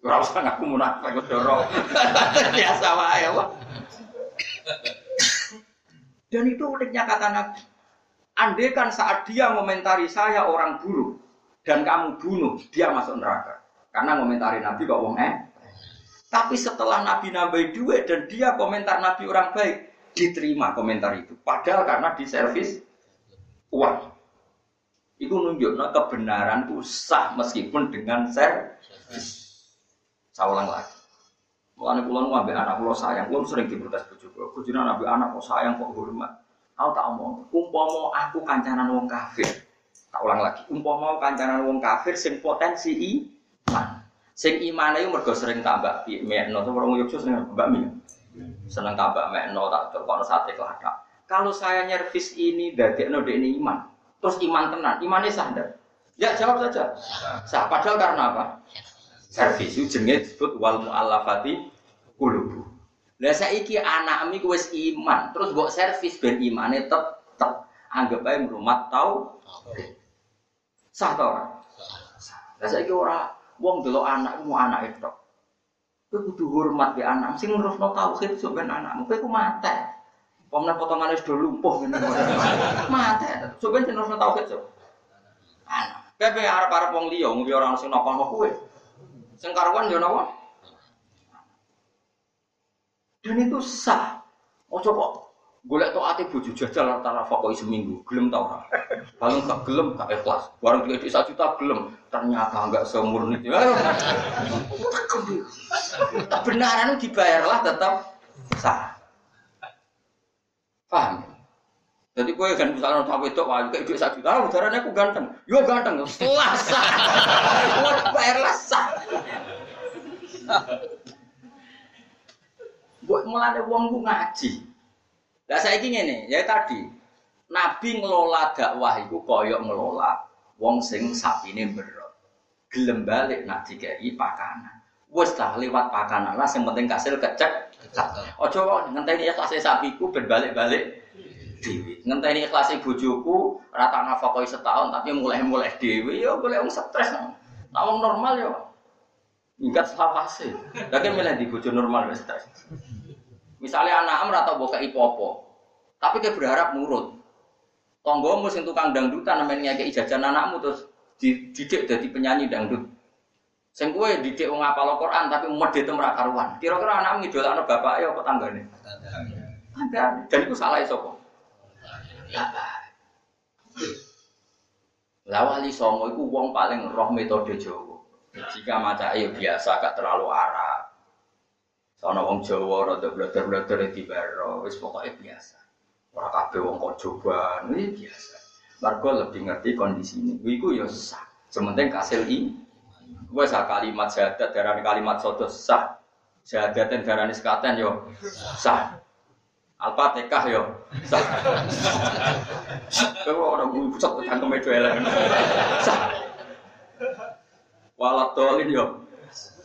Ora usah ngaku munafik kok dorong. Biasa wae, Pak. Dan itu uniknya kata Nabi. Andai kan saat dia komentari saya orang buruk dan kamu bunuh, dia masuk neraka. Karena komentari Nabi kok wong eh. Tapi setelah Nabi nambahin duit dan dia komentar Nabi orang baik, diterima komentar itu. Padahal karena diservis uang. Itu nunjuknya kebenaran itu sah meskipun dengan servis. Saya ulang lagi. Mulane kula nu ambek anak kula sayang, kula sering diprotes bojo kula. Bojone ambek anak kok sayang kok hormat. Aku tak omong, umpama aku kancanan wong kafir. Tak ulang lagi, umpama kancanan wong kafir sing potensi iman. Sing imane iku mergo sering tambah mekno, to wong Yogyakarta sering mbak mi. Seneng tambah mekno tak terkono sate keladak. Kalau saya nyervis ini dadekno ini iman, terus iman tenan, imannya sah ndak? Ya jawab saja. Sah. Padahal karena apa? Servis itu jenenge disebut wal muallafati kulubu. Lah saiki anak mi wis iman, terus mbok servis ben imane tetep anggap ae merumat tau. Sah ta ora? Lah saiki ora wong delok anak mu anak itu. Kowe kudu hormat be anak, sing nerusno tauhid sok ben anakmu. Kowe ku mate. Pomne potongane sudah lumpuh ngene. Mate. Sok ben nerusno tauhid sok. Anak. Kowe arep-arep wong liya, ngombe ora sing napa kowe. Sing karuan yo napa? Dan itu sah. Oh coba golek tok ati bojo jajal antara fakoi seminggu, gelem tau ora? Paling gak gelem gak ikhlas. Barang duit satu juta gelem, ternyata enggak semurni. Kebenaran dibayarlah tetap sah. Paham? Jadi kue kan misalnya tahu itu wah kayak duit satu juta, udaranya aku ganteng, yo ganteng, setelah sah, bayarlah sah. Buat mulai wong ku ngaji. Lah ingin nih, ya tadi Nabi ngelola dakwah itu koyok ngelola wong sing ini berot. Gelem balik nak dikai pakanan. Wes lah lewat pakanan lah yang penting kasil kecek. Ojo kok ngenteni ikhlas sapiku ben balik-balik dewi. Ngenteni ikhlas bojoku rata nafakoi setahun tapi mulai-mulai dewi ya boleh wong stres. Nah wong normal ya Ingat selawase. Lagi milih di bojo normal wis stres. Misalnya anak am atau boka ipopo, tapi dia berharap nurut. Tonggomu sing tukang dangdutan namanya kayak ijajan anakmu terus dididik jadi penyanyi dangdut. Sing kowe didik wong apal Quran tapi medhit ora karuan. Kira-kira ngidolakno bapak ya apa tanggane? Tanggane. Dan itu salah sapa? Lah wali songo iku wong paling roh metode Jawa. Jika maca ayo biasa gak terlalu arah. Soalnya wong Jawa rada blader-blader di baro, wis pokoknya biasa. Ora kabeh wong kok coba, ini biasa. Margo lebih ngerti kondisi ini. Iku ya sah. Sementing kasil i. Gue sah kalimat syahadat darah kalimat sodo sah. Syahadatin darah sekaten yo sah. Al-Fatihah yo sah. Kalau orang gue pusat tentang elek. Sah. Walat dolin yo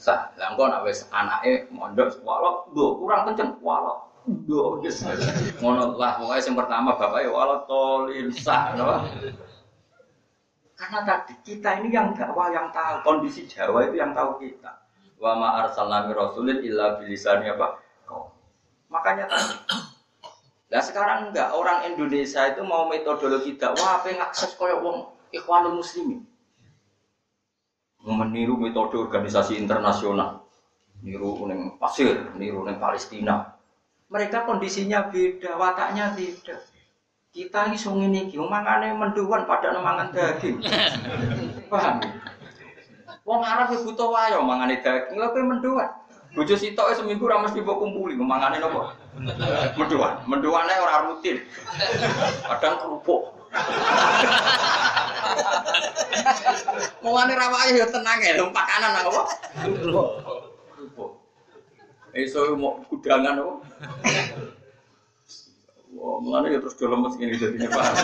sah. Lah engko nek wis anake mondok walau do kurang kenceng walau do wis. Ngono lah pokoke sing pertama bapak ya walau tolin sah no. Karena tadi kita ini yang dakwah yang tahu kondisi Jawa itu yang tahu kita. Wa ma arsalna rasulin illa bilisani apa? Makanya tadi Nah sekarang enggak orang Indonesia itu mau metodologi dakwah apa ngakses koyo wong ikhwanul muslimin meniru metode organisasi internasional, niru neng pasir, niru neng Palestina, Mereka kondisinya beda, wataknya beda. Kita ini sung ini, mangane menduan pada mangan daging. Paham? Wong Arab ya butuh wayo mangane daging, lha kowe menduan. Bojo sitok seminggu ra mesti mbok kumpuli mangane napa? Menduan. Menduane ora rutin. Kadang kerupuk. Mangane ra wayo ya tenang ya, numpak kanan nang apa? Iso mau kudangan apa? Wah, mana ya terus dalam mesin ini jadinya paham.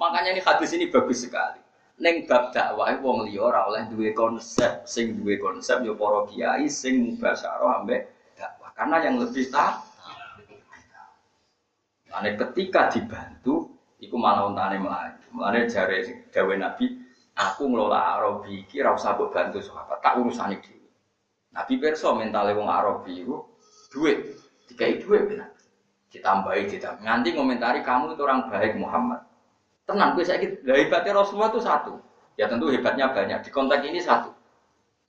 Makanya ini hadis ini bagus sekali. Neng bab dakwah wong liya ora oleh duwe konsep, sing duwe konsep ya para kiai sing mubasyarah ambek dakwah. Karena yang lebih tak Ane ketika dibantu, iku malah untane melayu. Mulane jare dawe Nabi, aku ngelola Arabi iki ora usah bantu sahabat, tak urusane dhewe. Nabi perso mentale wong Arabi iku duit Dikai duit benar. Ditambahi, ditambahi. Nganti komentari kamu itu orang baik Muhammad. Tenang, gue sakit. Hebatnya Rasulullah itu satu. Ya tentu hebatnya banyak. Di konteks ini satu.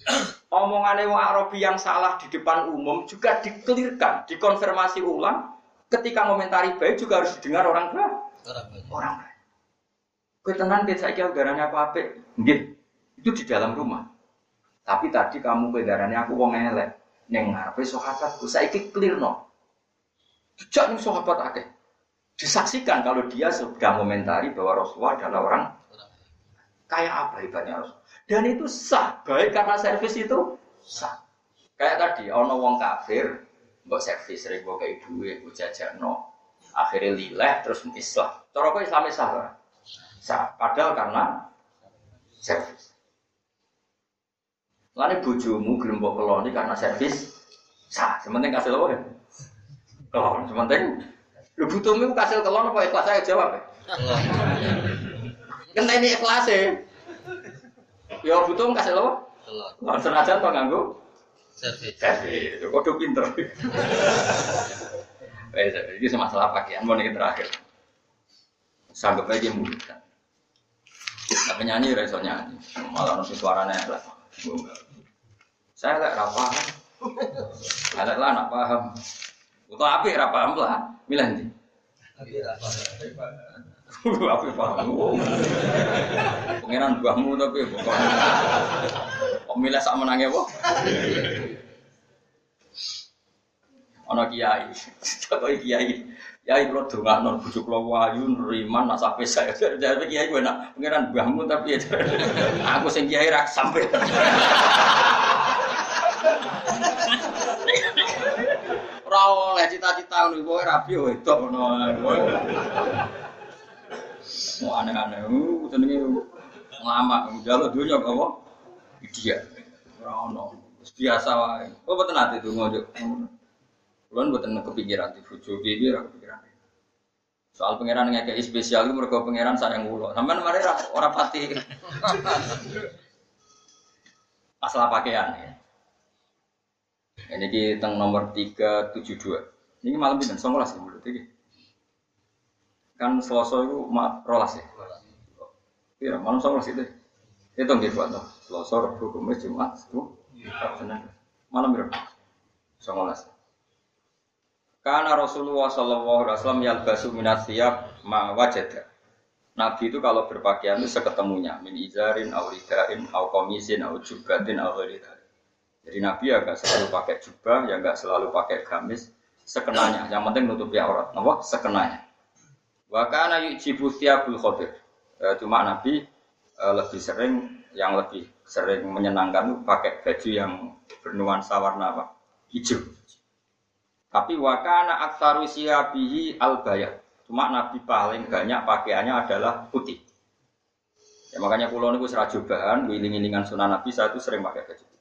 Omongannya wong Arabi yang salah di depan umum juga dikelirkan, dikonfirmasi ulang. Ketika komentari baik juga harus didengar orang baik. Orang baik. Gue tenang, gue saya udaranya apa apa. Itu di dalam rumah. Tapi tadi kamu kedarannya aku wong elek. Neng ngarepe sahabatku saiki clear no. Jejak nih sahabat akeh. Disaksikan kalau dia sudah komentari bahwa Rasulullah adalah orang kayak apa hebatnya Rasul. Dan itu sah, baik karena servis itu sah. Kayak tadi, ono wong kafir, mbok servis mbok kayak duit, mbok no. Akhirnya lileh terus Islam. Cara apa Islam sah? Sah. Padahal karena servis. Lalu bujumu gelem mbok keloni karena servis sah. Sementing kasih lo kan? Kelon, sementing lu butuhmu kasih kelon apa ikhlas saya jawab ya? Kan ini ikhlas ya. Ya butuh kasih lo? Kelon. Senajan apa nganggu? Servis. Servis. Kode pinter. Ini masalah pakaian, mau nih terakhir. Sanggup aja mulut. Nah, penyanyi reso nyanyi, malah nasi suaranya lah. Saya lek rapah. Ada lah nak paham. Untuk api ra paham lah, milih nanti. Api paham. Pengiran buahmu tapi bukan. Kok milih sak menangnya? Ono kiai, kok kiai, kiai kalau dongak non bujuk lo wayu neriman nak sampai saya jadi kiai gue nak pengiran buahmu tapi aku sing kiai rak sampai. Ora oleh cita-cita ngono kowe rabi wedok ngono. Mau aneh-aneh, uh, jenenge lama, njaluk dunya apa? Dia. Ora ono. Biasa wae. Kok boten ate donga yo. Kulo boten kepikiran di bojo piye ora kepikiran. Soal pangeran ngekei spesial itu mereka pangeran sayang ulo. Sampai kemarin orang pati. Masalah pakaian ya. Ini kita nomor 372. Ini malam ini, songolas ya menurut ini. Kan Selasa itu rolas ya. Iya, malam songolas itu. Itu nggih buat. Selasa, Rabu, Kamis, Jumat, Sabtu, Senin. Malam itu. Songolas. Karena Rasulullah Shallallahu Alaihi Wasallam yalbasu minat siap ma wajada. Nabi itu kalau berpakaian itu seketemunya min izarin, auridain, au komisin, au jubatin, au jadi Nabi ya nggak selalu pakai jubah, ya nggak selalu pakai gamis, sekenanya. Yang penting nutupi aurat, apa? Sekenanya. Wakana yujibu tiabul khodir. E, cuma Nabi e, lebih sering, yang lebih sering menyenangkan pakai baju yang bernuansa warna apa? Hijau. Tapi wakana aktaru siabihi al bayat. Cuma Nabi paling banyak pakaiannya adalah putih. Ya makanya pulau ini serajubahan, wiling-wilingan sunnah Nabi saya itu sering pakai baju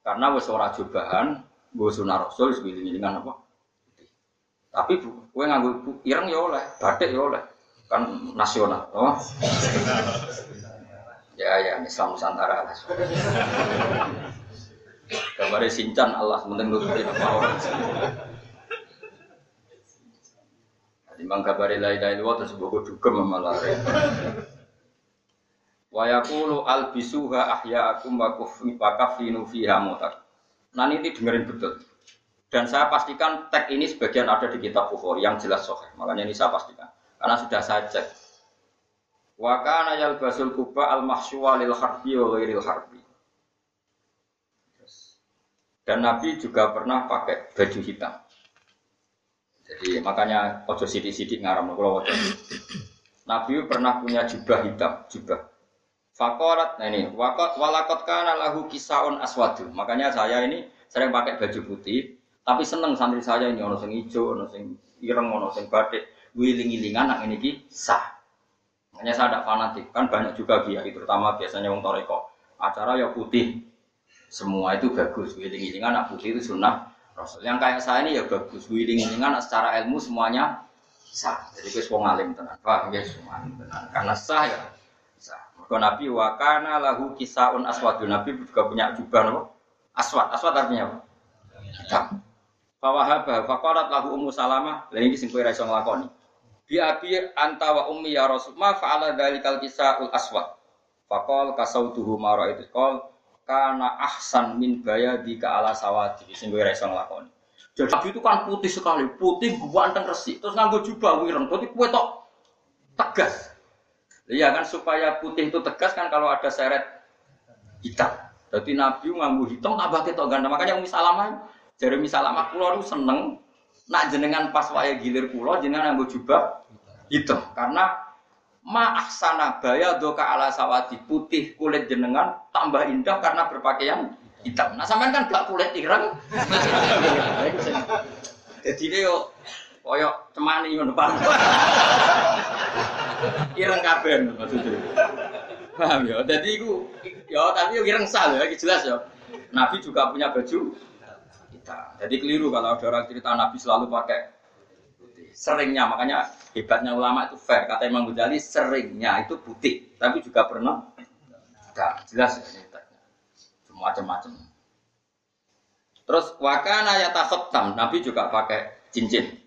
karena wes ora cobahan, gue sunah rasul segiling-gilingan apa. Tapi gue nganggo ireng ya oleh, batik ya oleh, kan nasional, oh. ya ya Islam Nusantara lah. Kabar sincan Allah sementing nutupi apa orang. Timbang kabare la ilaha illallah terus bogo dugem malah. Wa yaqulu albisuha ahya'akum wa kafinu fiha mutak. Nah ini dengerin betul. Dan saya pastikan tag ini sebagian ada di kitab Bukhari yang jelas soheh. Makanya ini saya pastikan. Karena sudah saya cek. Wa kana yalbasul kuba al mahsyuwa lil harbi wa ghairil harbi. Dan Nabi juga pernah pakai baju hitam. Jadi makanya ojo sidik-sidik ngaram kalau ojo. Nabi pernah punya jubah hitam, jubah. Fakorat, nah ini, wakot walakot kana lahu kisaun aswadu. Makanya saya ini sering pakai baju putih, tapi seneng santri saya ini ono sing ijo, ono sing ireng, ono sing batik, wiling-wilingan nak ini ki sah. Makanya saya tidak fanatik, kan banyak juga kiai, terutama biasanya wong toreko. Acara ya putih, semua itu bagus. Wiling-wilingan nak putih itu sunnah Rasul. Yang kayak saya ini ya bagus, wiling-wilingan secara ilmu semuanya sah. Jadi gue wong alim tenan, paham ya semua tenan. Karena sah ya sah. Mergo Nabi wakana lahu kisaun aswadun. Nabi juga punya jubah no? Aswad, aswad artinya apa? Hitam. Fawahabah faqarat lahu ummu salamah. Lah ini sing kowe ra iso nglakoni. Bi abi anta wa ummi ya rasul. Ma fa'ala dzalikal kisaul aswad. Faqal kasautuhu ma ra'aitu qal kana ahsan min bayadi ka ala sawati. Sing kowe iso nglakoni. Jadi itu kan putih sekali, putih ganteng resik, terus nganggo jubah wireng, berarti kue tok tegas. Iya kan supaya putih itu tegas kan kalau ada seret hitam. Jadi Nabi nganggo hitam tambah ketok ganteng. Makanya Umi Salamah jadi misalnya kulo itu seneng nak jenengan pas waya gilir kulo jenengan nganggo jubah hitam karena ma ahsana baya doka ala sawati putih kulit jenengan tambah indah karena berpakaian hitam. Nah sampean kan gak kulit ireng. Jadi yo koyo cemani ngono Pak. ireng kabeh maksudnya. Paham ya? Jadi iku ya tapi yo ireng sal ya jelas ya. Nabi juga punya baju kita. Jadi keliru kalau ada orang cerita Nabi selalu pakai putih. Seringnya, makanya hebatnya ulama itu fair. Kata Imam Ghazali, seringnya itu putih. Tapi juga pernah tidak jelas ya macam-macam. Terus wakana ya takhotam, Nabi juga pakai cincin.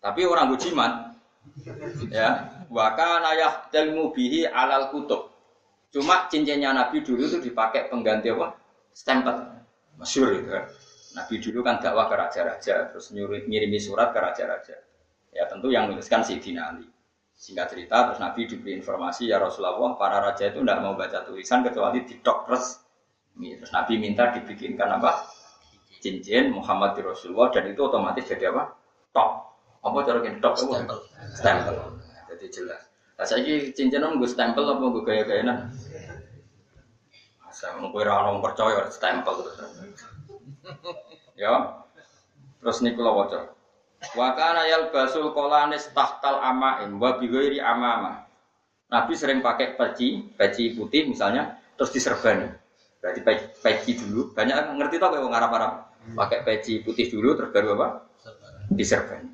Tapi orang bujiman, ya wakana ya telmu bihi alal kutub. Cuma cincinnya Nabi dulu itu dipakai pengganti apa? Stempel. Masyur itu kan. Nabi dulu kan dakwah ke raja-raja, terus nyuruh ngirimi surat ke raja-raja. Ya tentu yang menuliskan si Ali. Singkat cerita, terus Nabi diberi informasi, ya Rasulullah, para raja itu tidak mau baca tulisan kecuali di terus. Terus Nabi minta dibikinkan apa? Cincin Muhammad di Rasulullah dan itu otomatis jadi apa? Top. Apa cara top? Stempel. Stempel. Jadi jelas. Nah, saya ini cincin gue stempel apa gue gaya-gaya nah? Saya mau gue orang percaya stempel terus ya. Terus niku lho waca. Wa kana basul qolanis tahtal amain wa bi ghairi amama. Nabi sering pakai peci, peci putih misalnya, terus diserbani. Berarti peci dulu. Banyak ngerti tau kayak Arab-Arab. Pakai peci putih dulu, terus baru apa? Diserbani.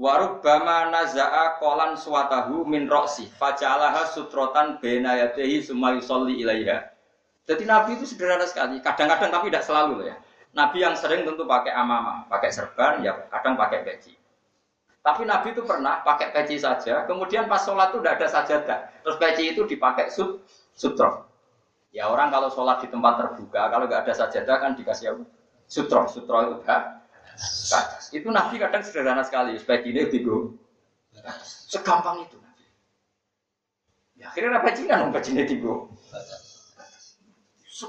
Warubbama naza'a kolan suwatahu min roksi faja'alaha sutrotan bena yadehi summa yusolli ilaiha. Jadi Nabi itu sederhana sekali. Kadang-kadang tapi tidak selalu loh ya. Nabi yang sering tentu pakai amamah, pakai serban, ya kadang pakai peci. Tapi Nabi itu pernah pakai peci saja, kemudian pas sholat itu tidak ada sajadah. Terus peci itu dipakai sut, sutro. Ya orang kalau sholat di tempat terbuka, kalau nggak ada sajadah kan dikasih apa? Sutro, sutro itu enggak. Itu Nabi kadang sederhana sekali, supaya gini tigo. Segampang itu Nabi. Ya akhirnya peci kan, peci ini tigo.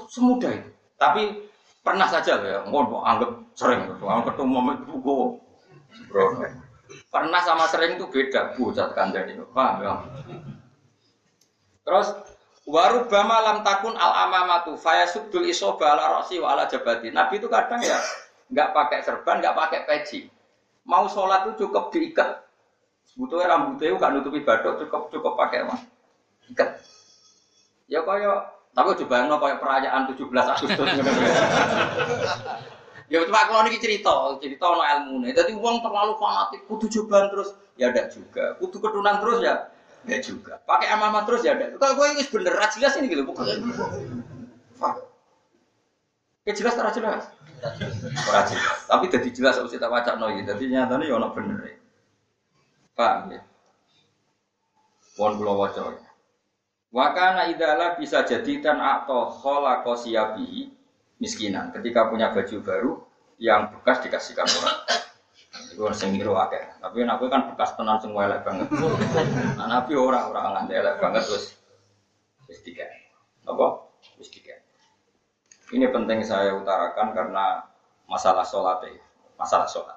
Semudah itu. Tapi Pernah saja ya, mau anggap sering, anggap ketemu momen itu gue. Pernah sama sering itu beda, bucat kandani, paham ya? Terus warubama lam takun al amamatu fayasubdul isoba ala rosi wa ala jabati. Nabi itu kadang ya nggak pakai serban, nggak pakai peci. Mau sholat itu cukup diikat. Sebetulnya rambutnya nggak nutupi badok, cukup cukup pakai apa? Ikat. Ya kayak tapi coba yang kayak perayaan 17 Agustus. ya cuma kalau ini cerita, cerita no ilmu nih. Jadi uang terlalu fanatik, kudu cobaan terus, ya ada juga. Kudu ketunan terus ya, ya juga. Pakai amama terus ya ada. Kalau gue ini bener, jelas ini gitu, bukan. Ya jelas tak jelas. Ora jelas. Tapi jadi jelas harus kita baca no gitu. Jadi nyatanya ya ono bener. Paham ya? Pon kula waca. Wakana idala bisa jadi tan atau khola kosiabi miskinan. Ketika punya baju baru, yang bekas dikasihkan orang. Itu harus yang niru akeh. Tapi aku kan bekas tenan semua elek banget. Nah, nabi orang orang nganti elek banget terus wis tiga. Apa? Wis tiga. Ini penting saya utarakan karena masalah sholat ya, masalah sholat.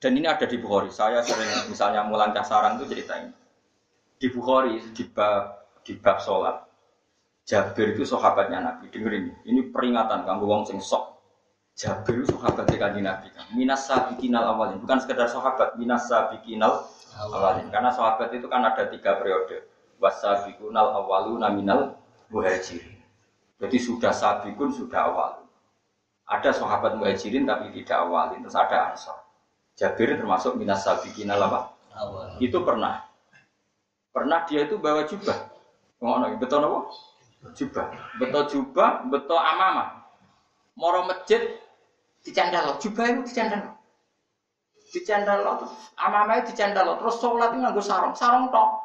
Dan ini ada di Bukhari. Saya sering misalnya mulan casaran itu ceritain. Di Bukhari di bab di bab sholat. Jabir itu sahabatnya Nabi. Dengerin, ini peringatan kanggo wong sing sok. Jabir itu sahabat kanji Nabi. Minas sabiqinal awalin, bukan sekedar sahabat, minas sabiqinal awalin. Karena sahabat itu kan ada tiga periode. Wasabiqunal awaluna minal muhajirin. Jadi sudah sabikun, sudah awal. Ada sahabat muhajirin tapi tidak awalin. Terus ada ansor. Jabir termasuk minas sabiqinal apa? Awal. Itu pernah. Pernah dia itu bawa jubah. Ngono, betul apa? Jubah. Betul jubah, betul amama. Moro masjid dicandal, jubah itu dicandal. Dicandal terus amama itu dicandal terus sholat itu nganggo sarung, sarung tok.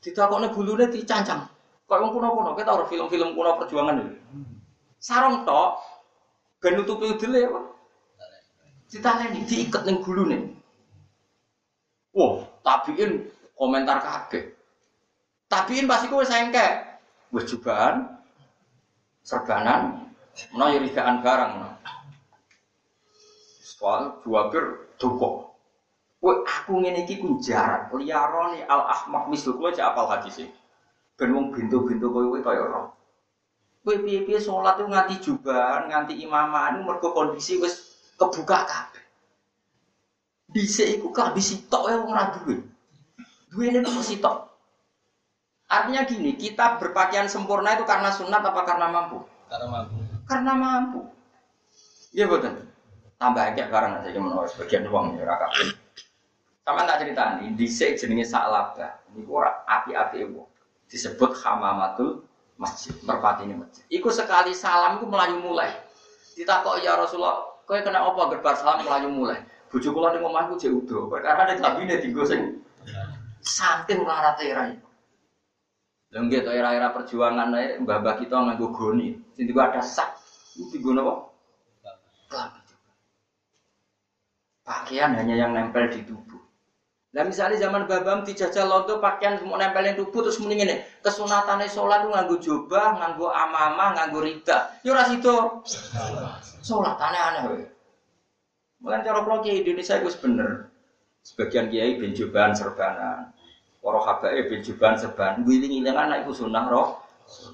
Ditakokne gulune dicancang. Kok wong kuno-kuno, kita ora film-film kuno perjuangan itu. Sarung tok ben nutupi udele apa? Ditaleni, diikat ning gulune. Wah, tabiin komentar kabeh. Tabiin pasti kowe sengke. Wis jubahan, serbanan, menawa yurigaan barang. Soal juabir duko. Kowe aku ngene iki ku jarak liyarone al ahmak mislu kowe cek apal hadis e. Ben wong bintu-bintu kowe kowe kaya ora. Kowe piye-piye salat itu nganti jubahan, nganti imaman mergo kondisi wis kebuka kabeh. Dhisik iku kabeh sitok wong ora duwe. Duwene kok sitok. Artinya gini, kita berpakaian sempurna itu karena sunat apa karena mampu? Karena mampu. Karena mampu. Iya betul. Tambah aja karena saya menurut sebagian uang ya raka. Sama tak cerita nih, di jenenge Sa'labah. Ini ora api-api uang. Disebut hamamatul masjid, merpati ini masjid. Iku sekali salam itu melayu mulai. Ditakok ya Rasulullah, kau kena apa gerbar salam melayu mulai. Bujuk kula ning omahku jek udo. Karena ada kabine dienggo sing saking larate ra iku. Lha nggih era-era perjuangan ae mbah-mbah kita nganggo goni. Sing ada sak. Itu digo napa? Kelambi. Pakaian hanya yang nempel di tubuh. Nah misalnya zaman babam dijajal londo pakaian semua nempel di tubuh terus mending ini kesunatan sholat itu nganggo jubah, nganggo amama, nganggo rida. Yo ras itu sholat aneh-aneh. Mungkin cara kalau Indonesia itu bener. Sebagian kiai ben serbanan. Para habae ben jubahan serban, ngiling-iling anak iku sunah roh.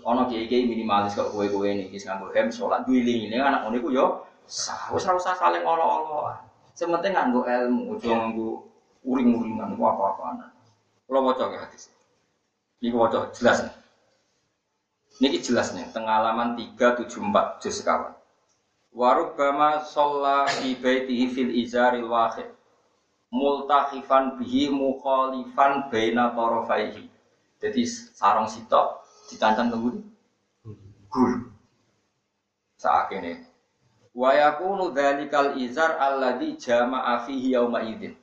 Ana kiai-kiai minimalis kok kowe-kowe niki nganggo hem salat ngiling-iling anak ngono iku yo sah. Wis ora usah saling olo-olo. Sementing nganggo ilmu, aja nganggo uring-uringan ku apa-apaan. Kula waca ke hadis. Niki waca jelas. Niki jelas nih, halaman 374 juz sekawan. Warubama sholla fi baitihi fil izaril wahid multakhifan bihi mukhalifan baina tarafaihi. Jadi sarong sitok ditancang ke gul. Saat ini. Wa yakunu dzalikal izar alladzi jama'a fihi yauma idzin.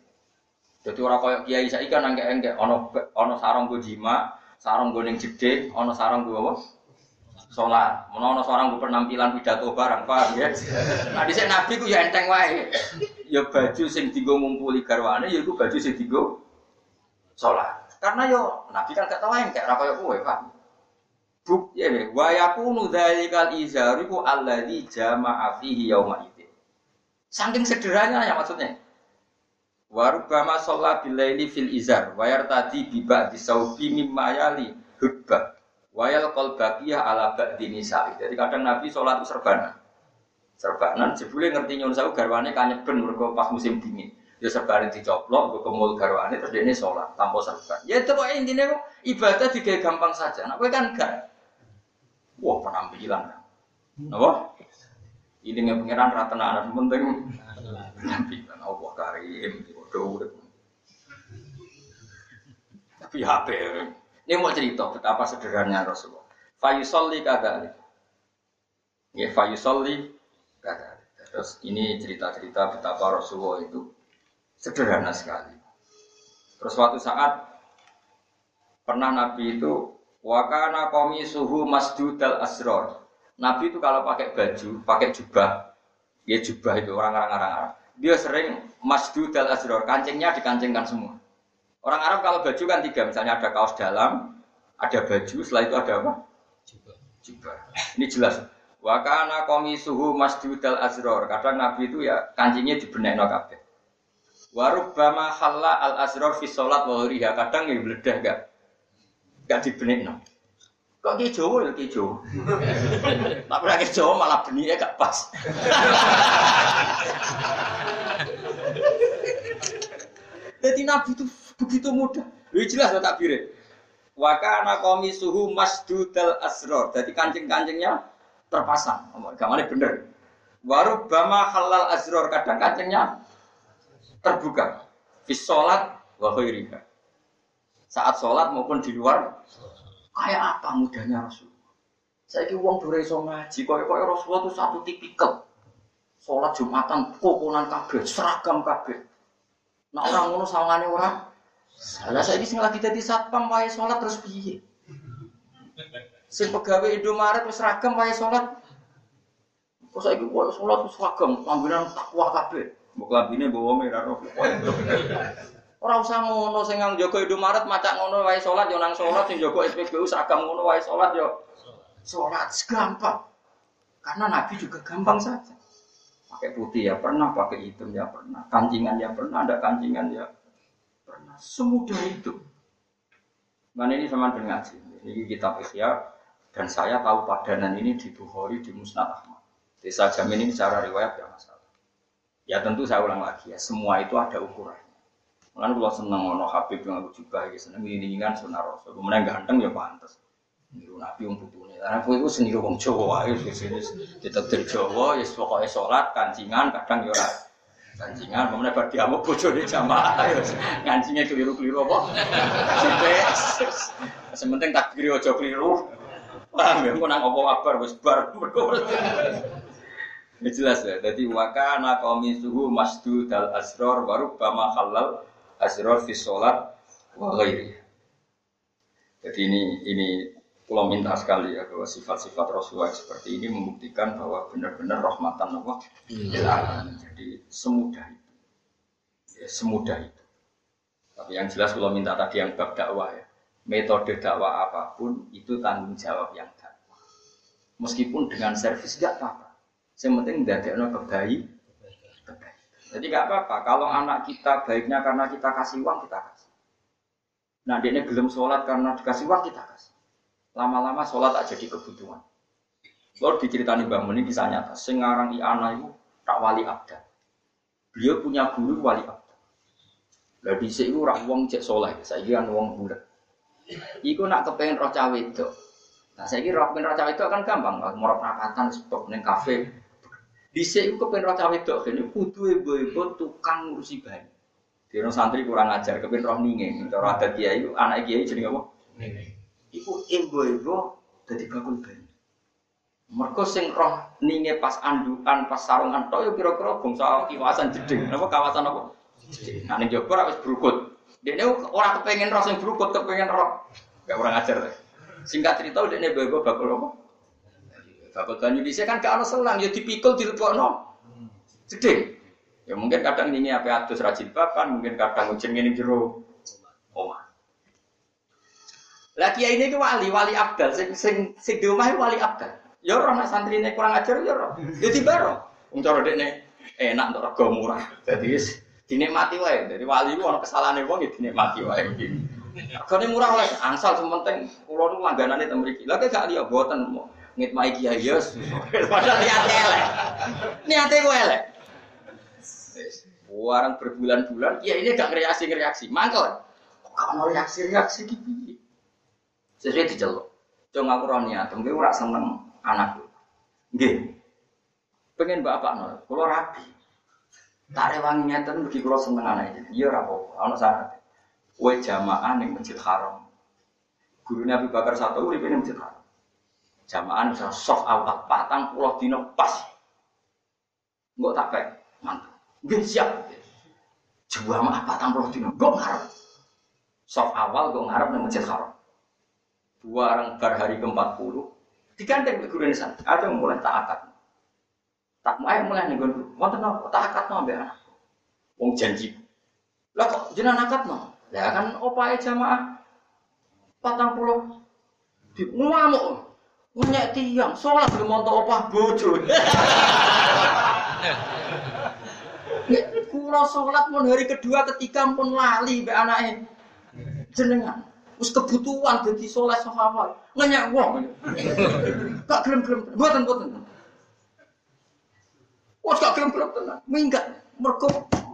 Jadi orang koyok kiai saiki kan engke-engke ana ana sarong go jima, sarong go ning jedhe, ana sarong go apa? Salat. Menawa ana sarong go penampilan pidato barang, paham ya? Nah dhisik nabi ku ya enteng wae ya baju sing dienggo ngumpuli garwane ya iku baju sing dienggo salat. Karena yo Nabi kan gak tau kayak ra koyo kowe, Pak. Buk ya ne wa yakunu dzalikal izar iku alladzi jama'a fihi yauma idzin. Saking sederhananya ya maksudnya. Warubama sholat bilaili fil izar wayar tadi biba disaubi mimma yali hubba wayal kol baqiyah ala ba'di nisa'i. Jadi kadang Nabi sholat itu serbanan serbanan jebule ngerti nyun sewu garwane kanyeben mergo pas musim dingin. Ya serbanan dicoplok gue kemul garwane terus dia sholat tanpa serban. Ya itu kok intinya kok ibadah digawe gampang saja. Nah gue kan gak. Wah penampilan. Apa? Ini nggak pengiran rata anak penting penampilan. Allah karim bodoh tapi HP ini mau cerita betapa sederhananya Rasulullah. Fayusolli kadali ya Fayusolli Terus ini cerita-cerita betapa Rasulullah itu sederhana sekali. Terus suatu saat pernah Nabi itu wakana komi suhu masjud al asror. Nabi itu kalau pakai baju, pakai jubah, Ya jubah itu orang-orang Arab. Dia sering masdud al azror, kancingnya dikancingkan semua. Orang Arab kalau baju kan tiga, misalnya ada kaos dalam, ada baju, setelah itu ada apa? Jubah. Ini jelas. Wakana komisuhu masdud al azror. Kadang Nabi itu ya kancingnya dibenek kabeh. Warubama halla al azror fi sholat wa Kadang ya beledah gak? Gak dibenek no. Kok ki Jawa ya ki Jawa. Tak pernah ki Jawa malah benihnya gak pas. Jadi Nabi itu begitu mudah. Lu jelas tak takbir. Wa kana suhu masdudal asror. Jadi kancing-kancingnya terpasang. Gamane bener. Waru bama halal asror. Kadang kancingnya terbuka. Fis sholat Saat sholat maupun di luar Kayak apa mudahnya Rasul? Saya ini uang dure iso ngaji, kayak kayak Rasulullah itu satu tipikal. Sholat Jumatan, kokonan kabeh, seragam kabeh. Nah orang ngono sawangane orang. Lah saya ini lagi jadi satpam wae sholat terus piye? Sing pegawai Indomaret terus seragam wae sholat. Kok saya ini wae sholat terus seragam, panggilan takwa kabeh. Mbok lambine bawa merah roh. Ora usah ngono sing nang jaga Indomaret macak ngono wae salat yo nang salat sing jaga SPBU seragam ngono wae salat yo salat gampang. Karena Nabi juga gampang saja. Pakai putih ya pernah, pakai hitam ya pernah, kancingan ya pernah, ada kancingan ya pernah. Semudah itu. Mana ini sama dengan ngaji. Ini kitab Ihya dan saya tahu padanan ini di Bukhari di Musnad Ahmad. Desa jamin ini secara riwayat ya masalah. Ya tentu saya ulang lagi ya, semua itu ada ukuran. Kan kalau seneng ono Habib yang aku juga gitu, seneng ini kan sunnah Rasul. Kemudian ganteng ya pantas. Niru Nabi yang nih. Karena aku itu sendiri wong Jawa, ya sini ditetir Jawa, ya pokoknya sholat, kancingan, kadang ya kancingan, kemudian pada dia mau bocor di jamaah, ya ngancinya keliru-keliru apa? Sementing tak kiri ojo keliru. Paham ya, aku nang apa kabar, wis bar. Ini jelas ya, jadi wakana suhu masdu dal asror baru bama halal asror fi sholat wa. Jadi ini ini kalau minta sekali ya bahwa sifat-sifat Rasulullah seperti ini membuktikan bahwa benar-benar rahmatan Allah hmm. Jadi semudah itu, ya, semudah itu. Tapi yang jelas kalau minta tadi yang bab dakwah ya, metode dakwah apa pun itu tanggung jawab yang dakwah. Meskipun dengan servis tidak apa-apa. Yang penting tidak ada kebaik, jadi nggak apa-apa. Kalau anak kita baiknya karena kita kasih uang, kita kasih. Nah, dia belum sholat karena dikasih uang, kita kasih. Lama-lama sholat tak jadi kebutuhan. Lalu diceritani Mbak Muni kisah nyata. Sengarang anak itu tak wali abda. Beliau punya guru wali abda. Lalu di sini orang uang cek sholat. Saya kira uang bulat. Iku nak kepengen roh cawe itu. Nah, saya kira roh kepengen roh cawe itu kan gampang. Mau rapatan, stop neng kafe, di sini kepen roh cawe dok, ini kudu ibu-ibu tukang ngurusi bayi. Di santri kurang ajar, kepen roh ninge. Cara ada dia itu anak kiai jadi apa? Iku ibu-ibu jadi bakul bayi. Mereka sing roh ninge pas andukan, pas sarungan tok yo kira-kira bangsa kawasan jeding. Apa kawasan apa? Nah ning jaba wis brukut. Dene ora kepengen roh sing brukut, kepengen roh. Gak kurang ajar deh. Singkat cerita dene ibu bakul apa? Bapak banyu di kan gak ada selang, ya dipikul no, Gede. Ya mungkin kadang ini apa atus rajin papan, mungkin kadang ujian ini jero omah. Lagi ini ke wali, wali abdal, sing sing sing di rumah wali abdal. Ya roh santri ini kurang ajar ya roh. Ya tiba roh. Wong dekne enak untuk rego murah. Jadi dinikmati wae. Jadi wali ku ana kesalahane wong ya dinikmati wae. Regane murah oleh angsal sementing kula nu langganane teng mriki. Lah gak liya boten ngitmai kiai ya padahal niatnya elek niatnya gue elek Warang berbulan-bulan, ya ini gak reaksi-reaksi, mangkel. Kok mau reaksi-reaksi gitu? Sesuai diceluk. Cuma aku roh niat, mungkin ora seneng anakku. Nggih. Pengen bapak nol, kalau rapi. Tak rewangi nyata, bagi kalau seneng anaknya. Iya rapo, ono syarat. Kue jamaah ning masjid haram. Gurunya Abu Bakar satu, uripe ning masjid haram. Jamaah bisa soft awal patang pulau dino pas. Enggak tak kayak mantap. Gak siap. Jamaah patang pulau dino. Gue ngarep. Soft awal gue ngarep nih masjid haram. Dua orang bar hari ke-40 diganteng ke guru sana. Ada mulai tak akad. Tak mau ayo mulai nih gue, wonten apa? Tak no mbak anak. Wong janji. Lah kok jenengan akad no? Ya kan opae jamaah patang pulau di ngamuk. Ngenyek tiang. Sholat belum montok opah bojo. Kulo sholat pun hari kedua ketiga pun lali be anaknya jenengan Us kebutuhan jadi sholat sahabat. Ngenyek wong. Gak gelem gelem buatan buatan Wah, gak gelem gelem tenan. Minggat mergo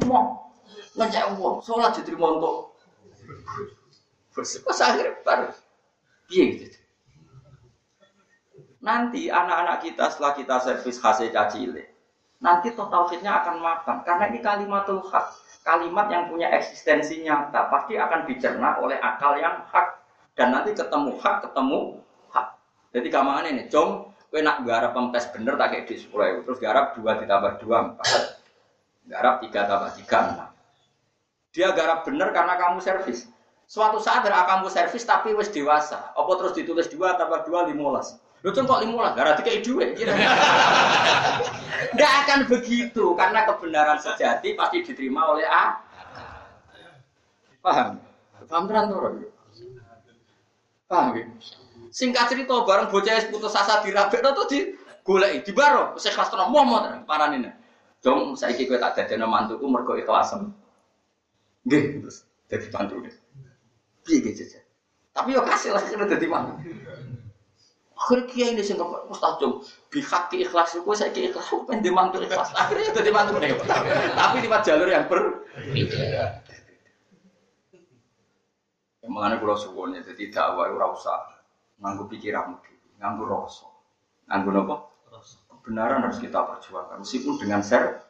mau ngajak wong salat diterima untuk pas akhirnya baru. Piye gitu. Nanti anak-anak kita setelah kita servis hasil cacile, nanti total tauhidnya akan makan karena ini kalimatul hak, kalimat yang punya eksistensi nyata. Pasti akan dicerna oleh akal yang hak. Dan nanti ketemu hak ketemu hak. Jadi kamangan ini, jom Kue nak garap pempes bener tak kayak di sepuluh terus garap dua ditambah dua empat, garap tiga tambah tiga enam. Dia garap bener karena kamu servis. Suatu saat ada kamu servis tapi wes dewasa. Apa terus ditulis dua tambah dua limolas. Lu kok limolas? Gara tiga dua. Tidak akan begitu karena kebenaran sejati pasti diterima oleh A. Paham? Paham terang Paham ya? Singkat cerita bareng bocah putus asa dirabekno tuh di goleki di baro ikhlas tenan momot paranine. Jom saiki kowe tak dadekno mantuku mergo ikhlas. Nggih, terus dadi mantune. Piye ge jajan? Tapi yo kasih lah kena dadi mantu. Akhirnya kiai ini sing Ustaz Jom bihaki ikhlas itu saya ikhlas aku pengen mantu ikhlas akhirnya jadi mantu tapi di jalur yang ber Mengenai pulau suwon ya jadi dakwah ora usah nganggu pikiranmu nganggu rasa. Nganggu apa? Kebenaran harus kita perjuangkan meskipun dengan share.